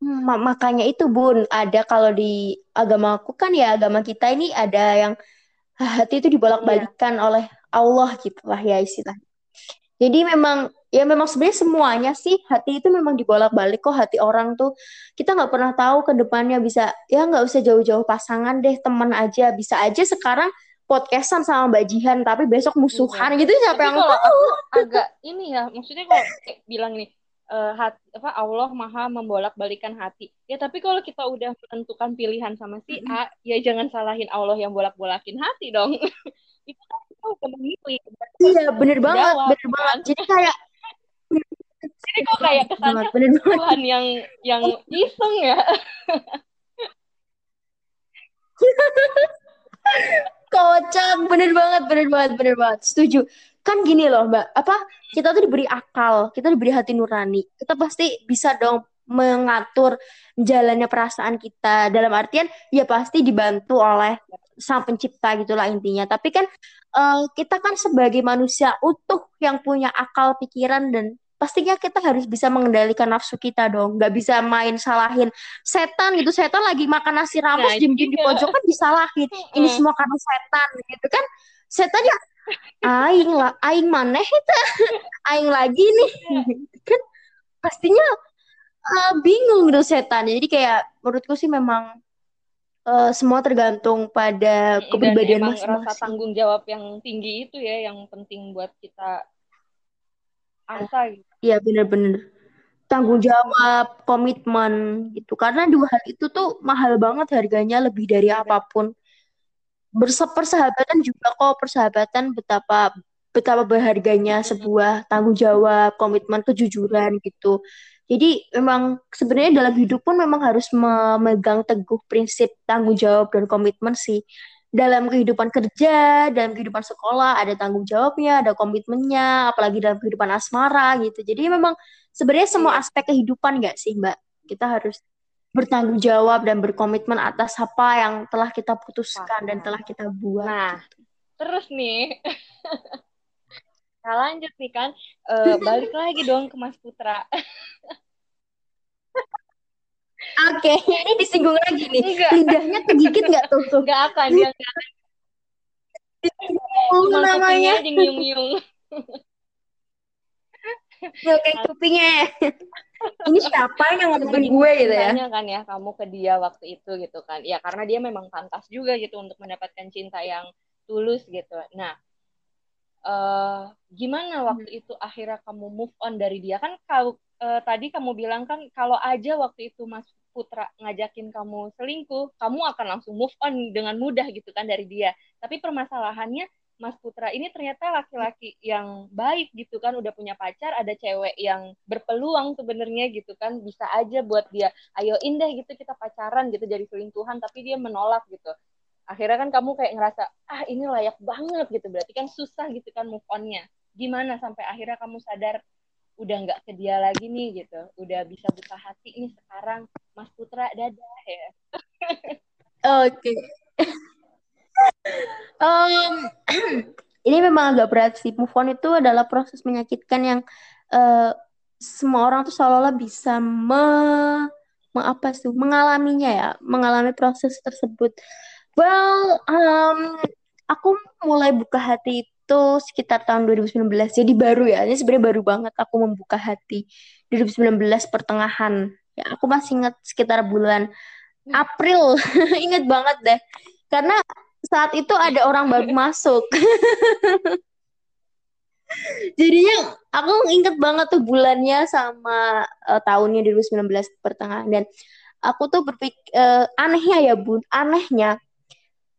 Hmm, ma- makanya itu Bun, ada kalau di agamaku kan ya agama kita ini ada yang hati itu Iya, dibolak-balikan oleh Allah gitu lah ya istilah. Jadi memang ya memang sebenarnya semuanya sih hati itu memang dibolak-balik kok hati orang tuh kita nggak pernah tahu ke depannya bisa ya nggak usah jauh-jauh pasangan deh teman aja bisa aja sekarang podcastan sama Mbak Jihan tapi besok iya. musuhan gitu siapa yang tahu? aku <laughs> agak ini ya, maksudnya kalau bilang nih, eh, hati, apa Allah maha membolak-balikan hati. Ya tapi kalau kita udah menentukan pilihan sama si A, ya jangan salahin Allah yang bolak-bolakin hati dong. <laughs> Itu kan kita udah memilih, Iya bener tanggung banget jawab bener banget kan. jadi kayak Jadi kok kayak kesannya bener Tuhan yang yang iseng ya. Kocak, bener banget, bener banget, bener banget. Setuju. Kan gini loh, Mbak. Apa kita tuh diberi akal, kita diberi hati nurani. Kita pasti bisa dong mengatur jalannya perasaan kita. Dalam artian, ya pasti dibantu oleh sang pencipta gitulah intinya. Tapi kan eh, kita kan sebagai manusia utuh yang punya akal, pikiran dan pastinya kita harus bisa mengendalikan nafsu kita dong. Nggak bisa main salahin setan gitu. Setan lagi makan nasi rames, Nah, itu diem-diem di juga. pojokan disalahin ini Heeh. semua karena setan gitu kan setan ya aing lah aing maneh eta <laughs> aing lagi nih kan pastinya eh, bingung gitu setan jadi kayak menurutku sih memang eh, semua tergantung pada Dan kepribadian emang rasa masing-masing tanggung jawab yang tinggi itu ya yang penting buat kita asa gitu. Iya bener-bener tanggung jawab komitmen gitu karena dua hal itu tuh mahal banget harganya lebih dari Iya. apa pun Berse persahabatan juga kok persahabatan betapa betapa berharganya sebuah tanggung jawab, komitmen, kejujuran gitu. Jadi memang sebenarnya dalam hidup pun memang harus memegang teguh prinsip tanggung jawab dan komitmen sih. Dalam kehidupan kerja, dalam kehidupan sekolah ada tanggung jawabnya, ada komitmennya, apalagi dalam kehidupan asmara gitu. Jadi memang sebenarnya semua iya. aspek kehidupan nggak sih Mbak? Kita harus bertanggung jawab dan berkomitmen atas apa yang telah kita putuskan dan telah kita buat. Nah, gitu. terus nih, <laughs> nah lanjut nih kan, uh, balik lagi dong ke Mas Putra. <laughs> Oke, okay, ini disinggung lagi nih. Enggak. Lidahnya kegigit nggak tuh? <laughs> Enggak akan, dia akan. Cuma namanya. nyiung-nyiung. <laughs> Ya, kayak kupingnya <laughs> ini siapa yang ngomongin gue gitu ya Tanya kan ya kamu ke dia waktu itu gitu kan ya karena dia memang pantas juga gitu untuk mendapatkan cinta yang tulus gitu nah uh, gimana waktu hmm. itu akhirnya kamu move on dari dia kan kalau uh, tadi kamu bilang kan kalau aja waktu itu Mas Putra ngajakin kamu selingkuh kamu akan langsung move on dengan mudah gitu kan dari dia. Tapi permasalahannya Mas Putra ini ternyata laki-laki yang baik gitu kan udah punya pacar ada cewek yang berpeluang sebenarnya gitu kan bisa aja buat dia ayo indah gitu kita pacaran gitu jadi selingkuhan tapi dia menolak gitu. Akhirnya kan kamu kayak ngerasa ah ini layak banget gitu. Berarti kan susah gitu kan move onnya. Gimana sampai akhirnya kamu sadar udah nggak ke dia lagi nih gitu udah bisa buka hati nih sekarang Mas Putra dadah ya oke <laughs> okay um, <clears throat> ini memang agak berat sih. Move on itu adalah proses menyakitkan yang uh, semua orang tuh seolah-olah bisa me, me apa sih mengalaminya ya, mengalami proses tersebut. Well, um, aku mulai buka hati itu sekitar tahun 2019. Jadi baru ya. Ini sebenarnya baru banget aku membuka hati 2019 pertengahan. Ya, aku masih ingat sekitar bulan April. <laughs> ingat banget deh. Karena saat itu ada orang baru <laughs> masuk. Jadinya aku inget banget tuh bulannya sama uh, tahunnya 2019 pertengahan dan aku tuh berpikir uh, anehnya ya bun, anehnya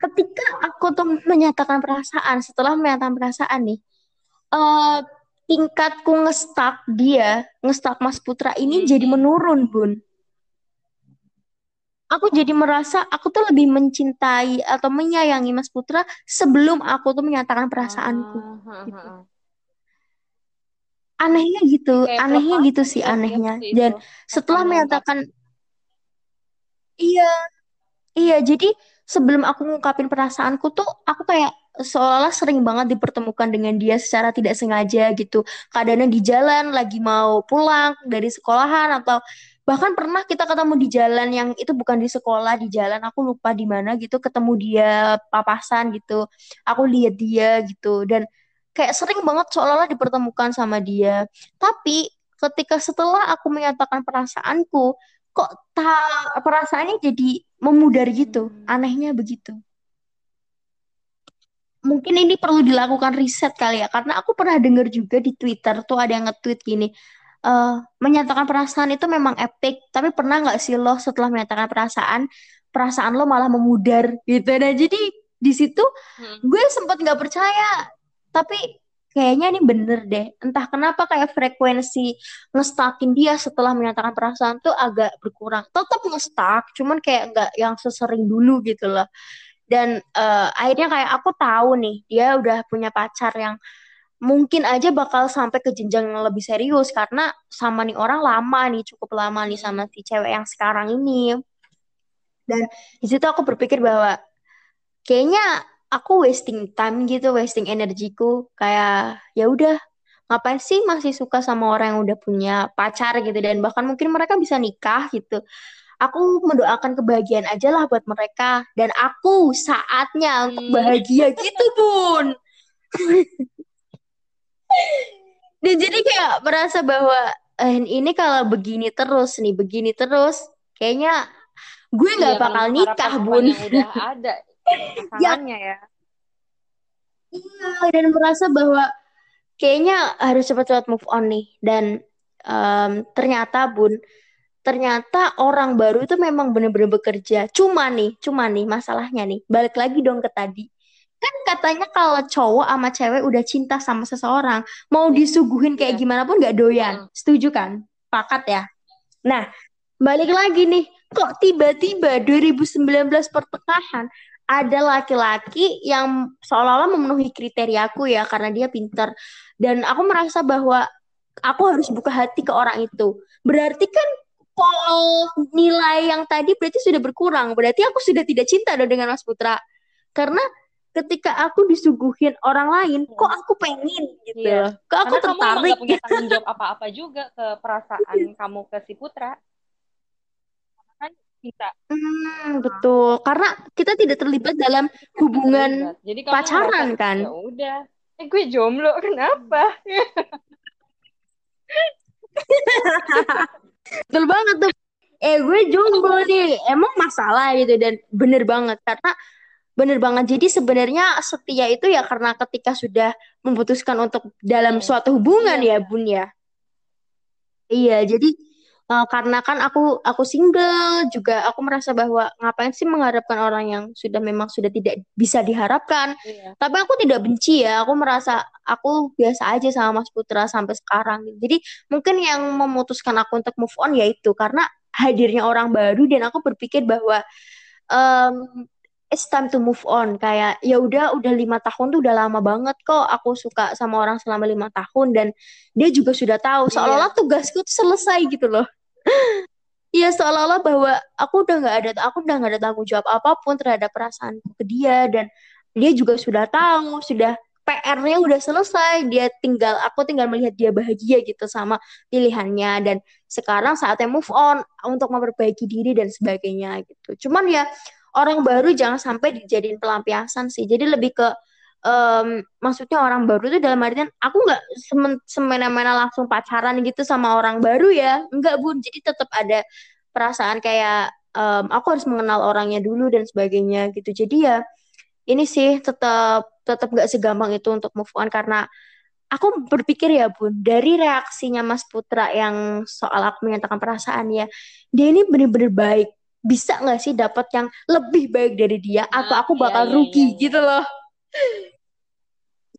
ketika aku tuh menyatakan perasaan setelah menyatakan perasaan nih uh, tingkatku ngestak dia ngestak Mas Putra ini jadi menurun bun aku jadi merasa aku tuh lebih mencintai atau menyayangi Mas Putra sebelum aku tuh menyatakan perasaanku. Uh, gitu. Anehnya gitu, Kayak anehnya gitu sih ya, anehnya. Dan setelah menyatakan iya, iya jadi sebelum aku ngungkapin perasaanku tuh aku kayak seolah-olah sering banget dipertemukan dengan dia secara tidak sengaja gitu. Kadangnya di jalan lagi mau pulang dari sekolahan atau bahkan pernah kita ketemu di jalan yang itu bukan di sekolah di jalan aku lupa di mana gitu ketemu dia papasan gitu aku lihat dia gitu dan kayak sering banget seolah-olah dipertemukan sama dia tapi ketika setelah aku menyatakan perasaanku kok tak perasaannya jadi memudar gitu anehnya begitu mungkin ini perlu dilakukan riset kali ya karena aku pernah dengar juga di Twitter tuh ada yang nge-tweet gini uh, menyatakan perasaan itu memang epic, tapi pernah nggak sih lo setelah menyatakan perasaan, perasaan lo malah memudar gitu. Nah jadi di situ hmm. gue sempat nggak percaya, tapi kayaknya ini bener deh. Entah kenapa kayak frekuensi ngestakin dia setelah menyatakan perasaan tuh agak berkurang. Tetap ngestak, cuman kayak nggak yang sesering dulu gitu loh. Dan uh, akhirnya kayak aku tahu nih dia udah punya pacar yang mungkin aja bakal sampai ke jenjang yang lebih serius karena sama nih orang lama nih cukup lama nih sama si cewek yang sekarang ini dan di situ aku berpikir bahwa kayaknya aku wasting time gitu wasting energiku kayak ya udah ngapain sih masih suka sama orang yang udah punya pacar gitu? Dan bahkan mungkin mereka bisa nikah gitu. Aku mendoakan kebahagiaan aja lah buat mereka. Dan aku saatnya untuk hmm. bahagia gitu bun. <laughs> Dan jadi kayak merasa bahwa eh, ini kalau begini terus nih begini terus kayaknya gue nggak iya, bakal nikah bun. udah ada pasangannya ya. ya iya dan merasa bahwa kayaknya harus cepat-cepat move on nih dan um, ternyata bun ternyata orang baru itu memang benar-benar bekerja cuma nih cuma nih masalahnya nih balik lagi dong ke tadi kan katanya kalau cowok sama cewek udah cinta sama seseorang, mau disuguhin kayak Iya. gimana pun gak doyan. Mm-mm. Setuju kan? Pakat ya. Nah, balik lagi nih, kok tiba-tiba 2019 pertengahan ada laki-laki yang seolah-olah memenuhi kriteriaku ya karena dia pintar dan aku merasa bahwa aku harus buka hati ke orang itu. Berarti kan pol nilai yang tadi berarti sudah berkurang. Berarti aku sudah tidak cinta dong dengan Mas Putra. Karena ketika aku disuguhin orang lain, kok aku pengen gitu Iya. Kok aku Karena kamu tertarik. gak punya tanggung jawab apa-apa juga ke perasaan <laughs> kamu ke si Putra. Bisa Hmm, betul. Karena kita tidak terlibat dalam hubungan terlibat. Jadi pacaran kan. Ya udah. Eh gue jomblo, <laughs> kenapa? <laughs> Betul banget tuh. Eh gue jomblo nih. Emang masalah gitu dan bener banget karena bener banget. Jadi sebenarnya setia itu ya karena ketika sudah memutuskan untuk dalam Hmm. suatu hubungan Iya, ya, Bun ya. Iya, jadi eh, karena kan aku aku single juga aku merasa bahwa ngapain sih mengharapkan orang yang sudah memang sudah tidak bisa diharapkan. Iya. Tapi aku tidak benci ya, aku merasa aku biasa aja sama Mas Putra sampai sekarang. Jadi mungkin yang memutuskan aku untuk move on yaitu karena hadirnya orang baru dan aku berpikir bahwa em, it's time to move on. Kayak ya udah udah lima tahun tuh udah lama banget kok aku suka sama orang selama lima tahun dan dia juga sudah tahu Iya. seolah-olah tugasku tuh selesai gitu loh. <laughs> Iya seolah-olah bahwa aku udah nggak ada aku udah nggak ada tanggung jawab apa pun terhadap perasaanku ke dia dan dia juga sudah tahu sudah PR-nya udah selesai dia tinggal aku tinggal melihat dia bahagia gitu sama pilihannya dan sekarang saatnya move on untuk memperbaiki diri dan sebagainya gitu cuman ya orang baru jangan sampai dijadiin pelampiasan sih. Jadi lebih ke em, maksudnya orang baru itu dalam artian aku nggak semen- semena-mena langsung pacaran gitu sama orang baru ya. Enggak bun. Jadi tetap ada perasaan kayak em, aku harus mengenal orangnya dulu dan sebagainya gitu. Jadi ya ini sih tetap tetap nggak segampang itu untuk move on. Karena aku berpikir ya bun dari reaksinya Mas Putra yang soal aku menyatakan perasaan ya dia ini bener-bener baik bisa nggak sih dapat yang lebih baik dari dia atau Ah, aku iya, bakal iya, rugi iya, iya. gitu loh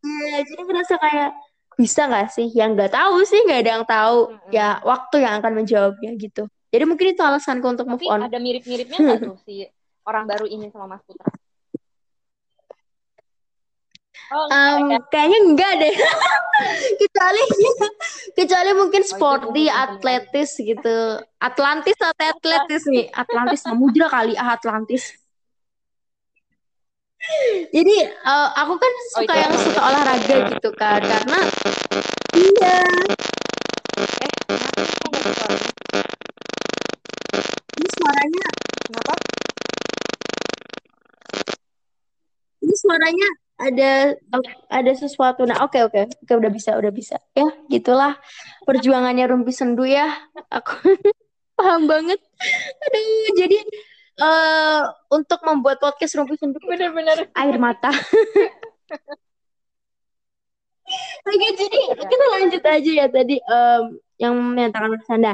Iya, jadi merasa kayak bisa nggak sih? Yang nggak tahu sih nggak ada yang tahu. Mm-mm. Ya waktu yang akan menjawabnya gitu. Jadi mungkin itu alasanku untuk move Tapi on. ada mirip-miripnya <laughs> nggak tuh si orang baru ini sama Mas Putra? Oh, ya? kayaknya enggak deh. <laughs> kecuali kecuali mungkin Oh, itu sporty, atletis gitu. Atlantis atau atletis nih? Atlantis Samudra kali ah Atlantis. Jadi eh, aku kan Oh, suka itu yang Atlantis. suka olahraga gitu kan karena iya Eh, ini suaranya Kenapa? ini suaranya ada ada sesuatu. Nah, oke oke. Oke udah bisa, udah bisa. Ya, gitulah perjuangannya Rumpi Sendu ya. Aku <laughs> paham banget. Aduh, jadi eh untuk membuat podcast Rumpi Sendu Bener-bener. air mata. <laughs> Oke, jadi kita lanjut aja ya tadi em, yang menyatakan bersanda.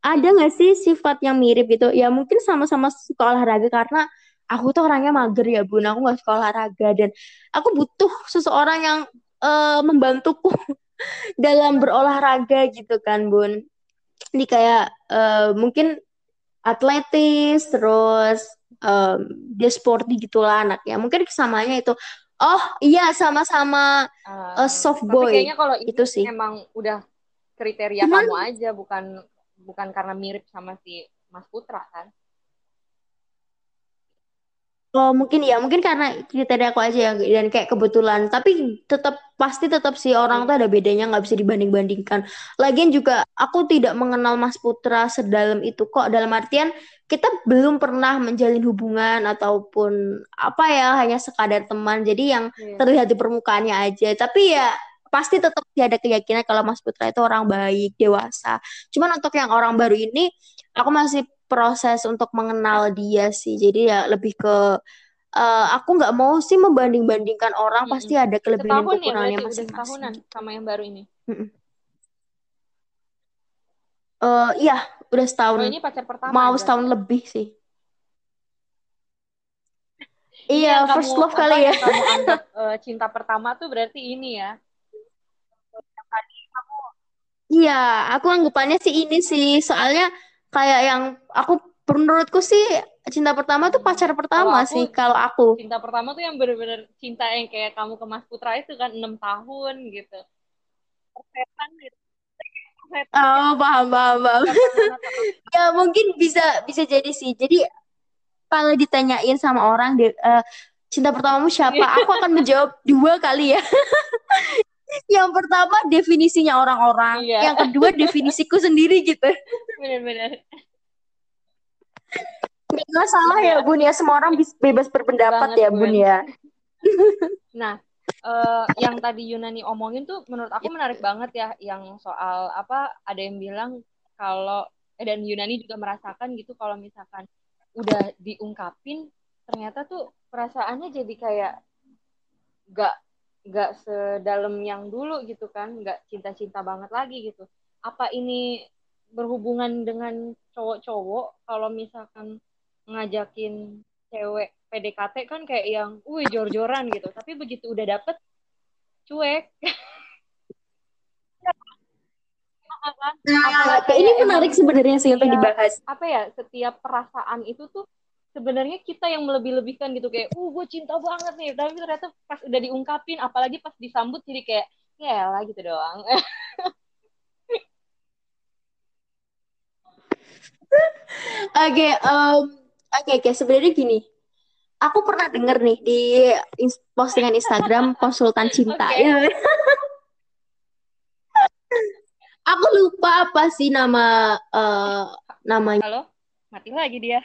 Ada nggak sih sifat yang mirip gitu? Ya mungkin sama-sama suka olahraga karena aku tuh orangnya mager ya bun. Aku nggak suka olahraga dan aku butuh seseorang yang eh, membantuku <laughs> dalam berolahraga gitu kan bun. Jadi kayak eh, mungkin atletis terus em, dia sporty gitulah anaknya. Mungkin kesamanya itu. Oh iya sama-sama Ah, eh, soft tapi boy kayaknya kalau ini itu sih. emang udah kriteria Cuman- kamu aja, bukan bukan karena mirip sama si Mas Putra kan? Oh mungkin ya mungkin karena kriteria aku aja yang dan kayak kebetulan. Tapi tetap pasti tetap sih orang tuh ada bedanya nggak bisa dibanding-bandingkan. Lagian juga aku tidak mengenal Mas Putra sedalam itu kok. Dalam artian kita belum pernah menjalin hubungan ataupun apa ya hanya sekadar teman. Jadi yang Iya. terlihat di permukaannya aja. Tapi ya pasti tetap ada keyakinan kalau Mas Putra itu orang baik dewasa. Cuman untuk yang orang baru ini aku masih proses untuk mengenal dia sih jadi ya lebih ke eh, aku nggak mau sih membanding-bandingkan orang Mm-mm. pasti ada kelebihan dan Setahun ya kekurangannya udah masing-masing setahunan sama yang baru ini. Eh, iya udah setahun Oh ini pacar pertama mau berarti. setahun lebih sih Ini Iya, yang kamu first love kali ya. kamu <laughs> anggap eh, cinta pertama tuh berarti ini ya. Iya, aku anggapannya sih ini sih. Soalnya kayak yang aku menurutku sih cinta pertama tuh pacar pertama aku sih kalau aku. cinta pertama tuh yang bener-bener cinta yang kayak kamu ke Mas Putra itu kan enam tahun gitu. Persetan gitu. Persetan Oh, paham, paham, paham. atau <laughs> Ya, mungkin bisa bisa jadi sih. Jadi kalau ditanyain sama orang de- eh, cinta pertamamu siapa? Aku akan menjawab dua kali ya. <laughs> Yang pertama definisinya orang-orang, Iya, yang kedua definisiku sendiri gitu. bener-bener. Nggak masalah ya Bun ya, semua orang bebas berpendapat banget ya Bun ya. <laughs> Nah, eh, yang tadi Yunani omongin tuh menurut aku menarik banget ya, yang soal apa ada yang bilang kalau eh, dan Yunani juga merasakan gitu kalau misalkan udah diungkapin ternyata tuh perasaannya jadi kayak gak gak sedalam yang dulu gitu kan, gak cinta-cinta banget lagi gitu. Apa ini berhubungan dengan cowok-cowok kalau misalkan ngajakin cewek PDKT kan kayak yang, wih jor-joran gitu. Tapi begitu udah dapet cuek? Nah, ini menarik sebenarnya sih untuk Iya. dibahas. apa ya setiap perasaan itu tuh sebenarnya kita yang melebih-lebihkan gitu kayak, uh gue cinta banget nih. Tapi ternyata pas udah diungkapin, apalagi pas disambut jadi kayak, ya lah gitu doang. <laughs> Oke, em, oke, oke. Sebenarnya gini, aku pernah denger nih di postingan Instagram <laughs> konsultan cinta. Oke. Ya, <laughs> aku lupa apa sih nama eh, namanya. Halo, mati lagi dia.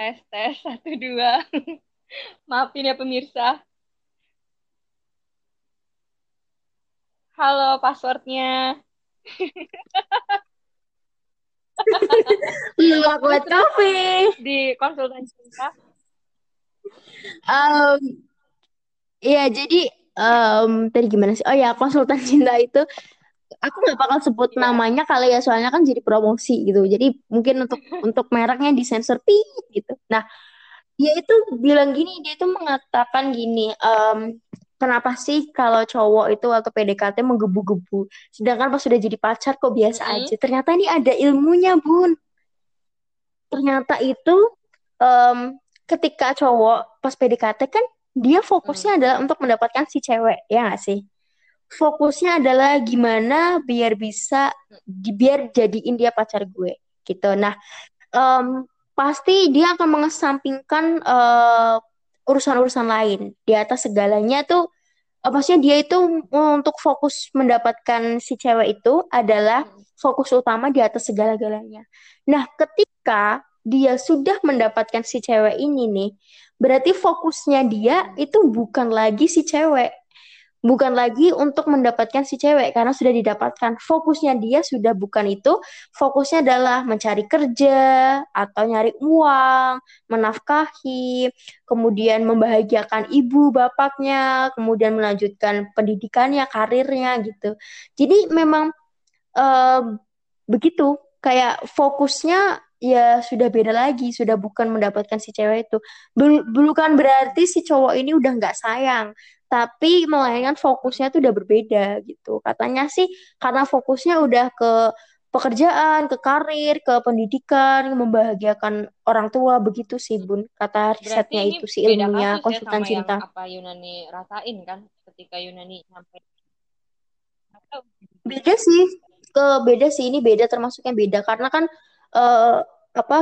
Tes, tes, satu, dua. <laughs> Maafin ya pemirsa. Halo, passwordnya. Lupa buat kafe. Di konsultan cinta. Em, Iya, jadi em, tadi gimana sih? Oh ya, konsultan cinta itu aku nggak bakal sebut Iya. namanya kali ya, soalnya kan jadi promosi gitu. Jadi mungkin untuk <laughs> untuk mereknya disensor pit gitu. Nah, dia itu bilang gini, dia itu mengatakan gini, em, kenapa sih kalau cowok itu atau PDKT menggebu-gebu, sedangkan pas sudah jadi pacar kok biasa Mm-mm. aja. Ternyata ini ada ilmunya, Bun. Ternyata itu em, ketika cowok pas PDKT kan dia fokusnya adalah untuk mendapatkan si cewek, ya nggak sih? Fokusnya adalah gimana biar bisa biar jadiin dia pacar gue gitu. Nah, em, pasti dia akan mengesampingkan eh, urusan-urusan lain di atas segalanya tuh. eh, maksudnya dia itu untuk fokus mendapatkan si cewek itu adalah Mm. fokus utama di atas segala-galanya. Nah, ketika dia sudah mendapatkan si cewek ini nih, berarti fokusnya dia Hmm. itu bukan lagi si cewek. Bukan lagi untuk mendapatkan si cewek karena sudah didapatkan. Fokusnya dia sudah bukan itu. Fokusnya adalah mencari kerja atau nyari uang, menafkahi, kemudian membahagiakan ibu bapaknya, kemudian melanjutkan pendidikannya, karirnya gitu. Jadi memang begitu kayak fokusnya ya sudah beda lagi, sudah bukan mendapatkan si cewek itu. Bukan berarti si cowok ini udah nggak sayang, tapi melainkan fokusnya tuh udah berbeda gitu. Katanya sih karena fokusnya udah ke pekerjaan, ke karir, ke pendidikan, membahagiakan orang tua begitu sih Bun. Kata risetnya itu sih ilmunya ya konsultan yang cinta. apa Yunani rasain kan ketika Yunani sampai Beda sih, ke beda sih ini beda termasuknya beda karena kan eh, apa?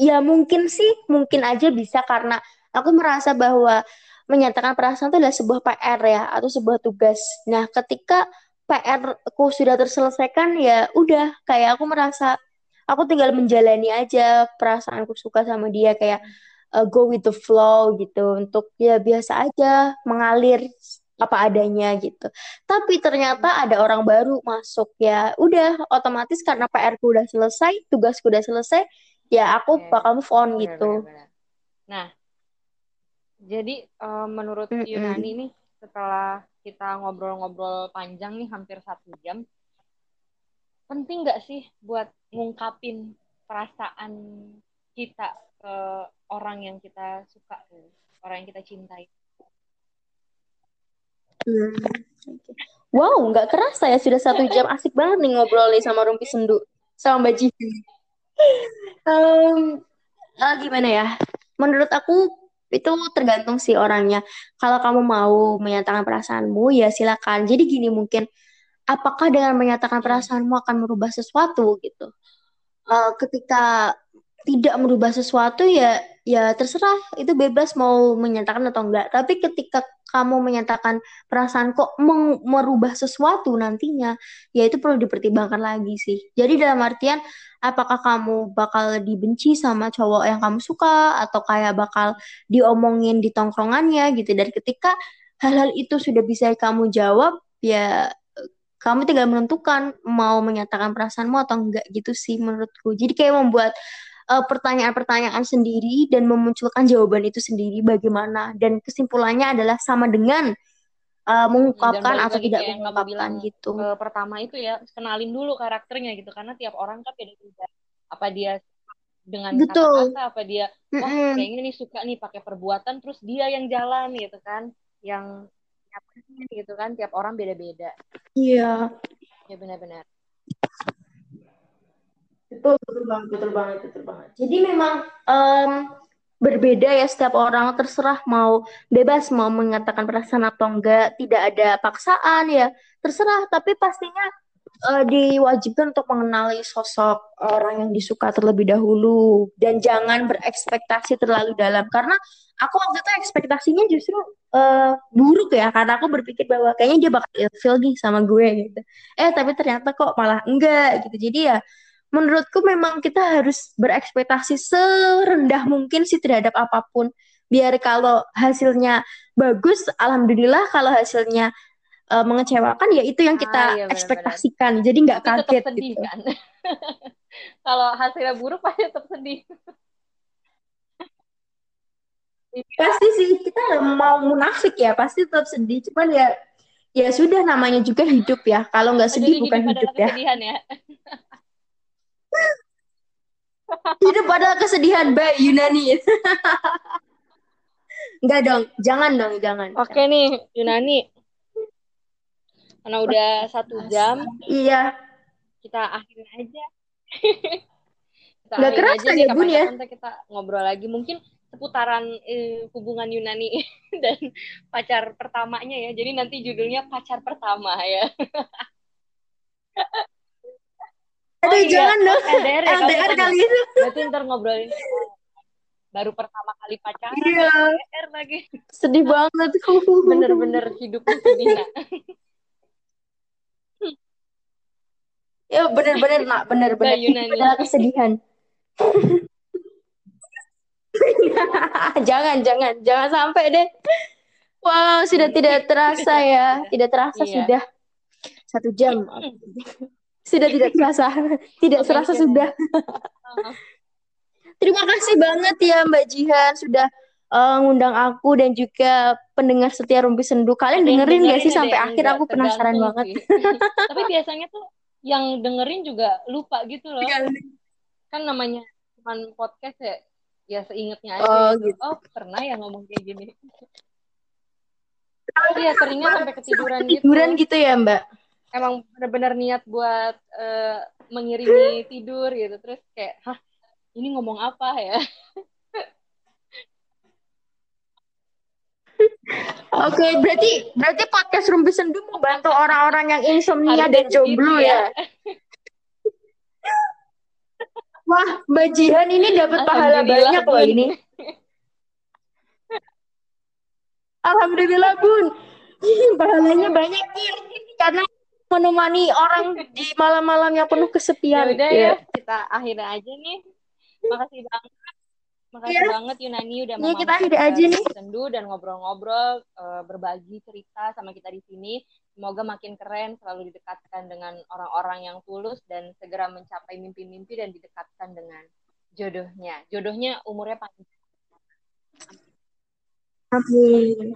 Ya mungkin sih, mungkin aja bisa karena aku merasa bahwa menyatakan perasaan itu adalah sebuah PR ya atau sebuah tugas. Nah, ketika PR ku sudah terselesaikan ya udah kayak aku merasa aku tinggal menjalani aja perasaanku suka sama dia kayak uh, go with the flow gitu untuk ya biasa aja mengalir apa adanya gitu. Tapi ternyata ada orang baru masuk ya. Udah otomatis karena PR-ku udah selesai, tugasku udah selesai, ya aku bakal move on gitu. Nah, jadi eh, menurut Mm-mm. Yunani nih setelah kita ngobrol-ngobrol panjang nih hampir satu jam, penting nggak sih buat ngungkapin perasaan kita ke orang yang kita suka, orang yang kita cintai. Hmm. Wow, nggak kerasa ya sudah satu jam asik banget nih ngobrol nih sama Rumpi Sendu sama Mbak Jivi. Um, uh, gimana ya? Menurut aku itu tergantung sih orangnya. Kalau kamu mau menyatakan perasaanmu ya silakan. Jadi gini mungkin, apakah dengan menyatakan perasaanmu akan merubah sesuatu gitu? Uh, ketika tidak merubah sesuatu ya ya terserah itu bebas mau menyatakan atau enggak tapi ketika kamu menyatakan perasaan kok merubah sesuatu nantinya ya itu perlu dipertimbangkan lagi sih. Jadi dalam artian apakah kamu bakal dibenci sama cowok yang kamu suka atau kayak bakal diomongin di tongkrongannya gitu. Dan ketika hal-hal itu sudah bisa kamu jawab ya kamu tinggal menentukan mau menyatakan perasaanmu atau enggak gitu sih menurutku. Jadi kayak membuat uh, pertanyaan-pertanyaan sendiri dan memunculkan jawaban itu sendiri bagaimana dan kesimpulannya adalah sama dengan uh, mengungkapkan atau tidak mengungkapkan bilang, gitu. Uh, pertama itu ya kenalin dulu karakternya gitu karena tiap orang kan beda-beda. Apa dia dengan kata-kata apa dia wah oh, mm-hmm. kayaknya nih suka nih pakai perbuatan terus dia yang jalan gitu kan yang gitu kan tiap orang beda-beda. Iya. Ya benar-benar. Betul, betul banget, betul banget, betul banget. Jadi memang um, berbeda ya setiap orang terserah mau bebas mau mengatakan perasaan atau enggak, tidak ada paksaan ya terserah. Tapi pastinya uh, diwajibkan untuk mengenali sosok orang yang disuka terlebih dahulu dan jangan berekspektasi terlalu dalam karena aku waktu itu ekspektasinya justru uh, buruk ya karena aku berpikir bahwa kayaknya dia bakal feel nih sama gue gitu. Eh tapi ternyata kok malah enggak gitu. Jadi ya menurutku memang kita harus berekspektasi serendah mungkin sih terhadap apa pun. Biar kalau hasilnya bagus, alhamdulillah. Kalau hasilnya uh, mengecewakan, ya itu yang kita ah, iya, ekspektasikan. Jadi nggak kaget sedih, gitu. Kan? <laughs> kalau hasilnya buruk pasti tetap sedih. <laughs> pasti sih kita mau munafik ya, pasti tetap sedih. Cuman ya ya sudah namanya juga hidup ya. Kalau nggak sedih bukan hidup ya. ya. <laughs> Hidup adalah kesedihan, Mbak Yunani. <laughs> Enggak dong, jangan dong, jangan. Oke nih, Yunani. Karena udah satu jam. Iya. Kita akhiri aja. <laughs> kita Nggak kerasa aja ya, Bun ya. Nanti kita ngobrol lagi. Mungkin seputaran eh, hubungan Yunani <laughs> dan pacar pertamanya ya. Jadi nanti judulnya pacar pertama ya. Aduh, oh, iya. jangan dong. LDR, ya, LDR kali itu. Berarti ntar ngobrolin baru pertama kali pacaran. Iya. LDR lagi. Sedih banget. <laughs> Bener-bener hidupnya sedih, ya bener-bener nak bener-bener adalah kesedihan <laughs> jangan jangan jangan sampai deh wow sudah tidak terasa ya tidak terasa iya. sudah satu jam sudah tidak terasa. <laughs> Tidak terasa sudah. <laughs> Terima kasih banget ya Mbak Jihan sudah uh, ngundang aku dan juga pendengar setia Rumpi Sendu. Kalian dengerin, dengerin gak sih sampai akhir? aku penasaran banget. <laughs> tapi biasanya tuh yang dengerin juga lupa gitu loh. Iya. kan namanya cuman podcast ya ya seingetnya aja oh, gitu. oh pernah ya ngomong kayak gini. Iya, seringnya sampai ketiduran, ketiduran gitu. gitu ya, Mbak emang benar-benar niat buat uh, mengiringi <gasps> tidur gitu terus kayak hah ini ngomong apa ya <laughs> Oke, okay, berarti berarti podcast Rumpi Sendu mau bantu orang-orang yang insomnia dan jomblo ya. ya. <laughs> Wah, Mbak Jihan ini dapat pahala banyak loh ini. Alhamdulillah, Bun. Pahalanya banyak, Bun. Karena menemani orang di malam-malam yang penuh kesepian. Yaudah ya, kita akhirnya aja nih. Makasih banget. Makasih yeah. banget Yunani udah mau kita akhiri aja nih. Sendu dan ngobrol-ngobrol, uh, berbagi cerita sama kita di sini. Semoga makin keren, selalu didekatkan dengan orang-orang yang tulus dan segera mencapai mimpi-mimpi dan didekatkan dengan jodohnya. Jodohnya umurnya panjang. Amin.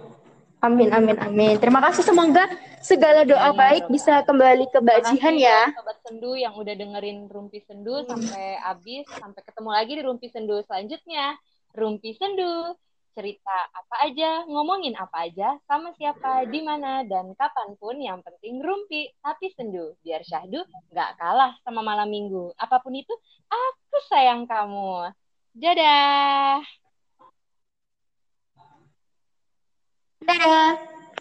Amin, amin, amin. Terima kasih. Semoga segala doa Amin, baik bisa kembali ke Mbak Jihan ya. Sobat Sendu yang udah dengerin Rumpi Sendu sampai habis. Sampai ketemu lagi di Rumpi Sendu selanjutnya. Rumpi Sendu, cerita apa aja, ngomongin apa aja, sama siapa, di mana, dan kapan pun yang penting rumpi, tapi sendu. Biar syahdu nggak kalah sama malam minggu. Apa pun itu, aku sayang kamu. Dadah! Ta-da!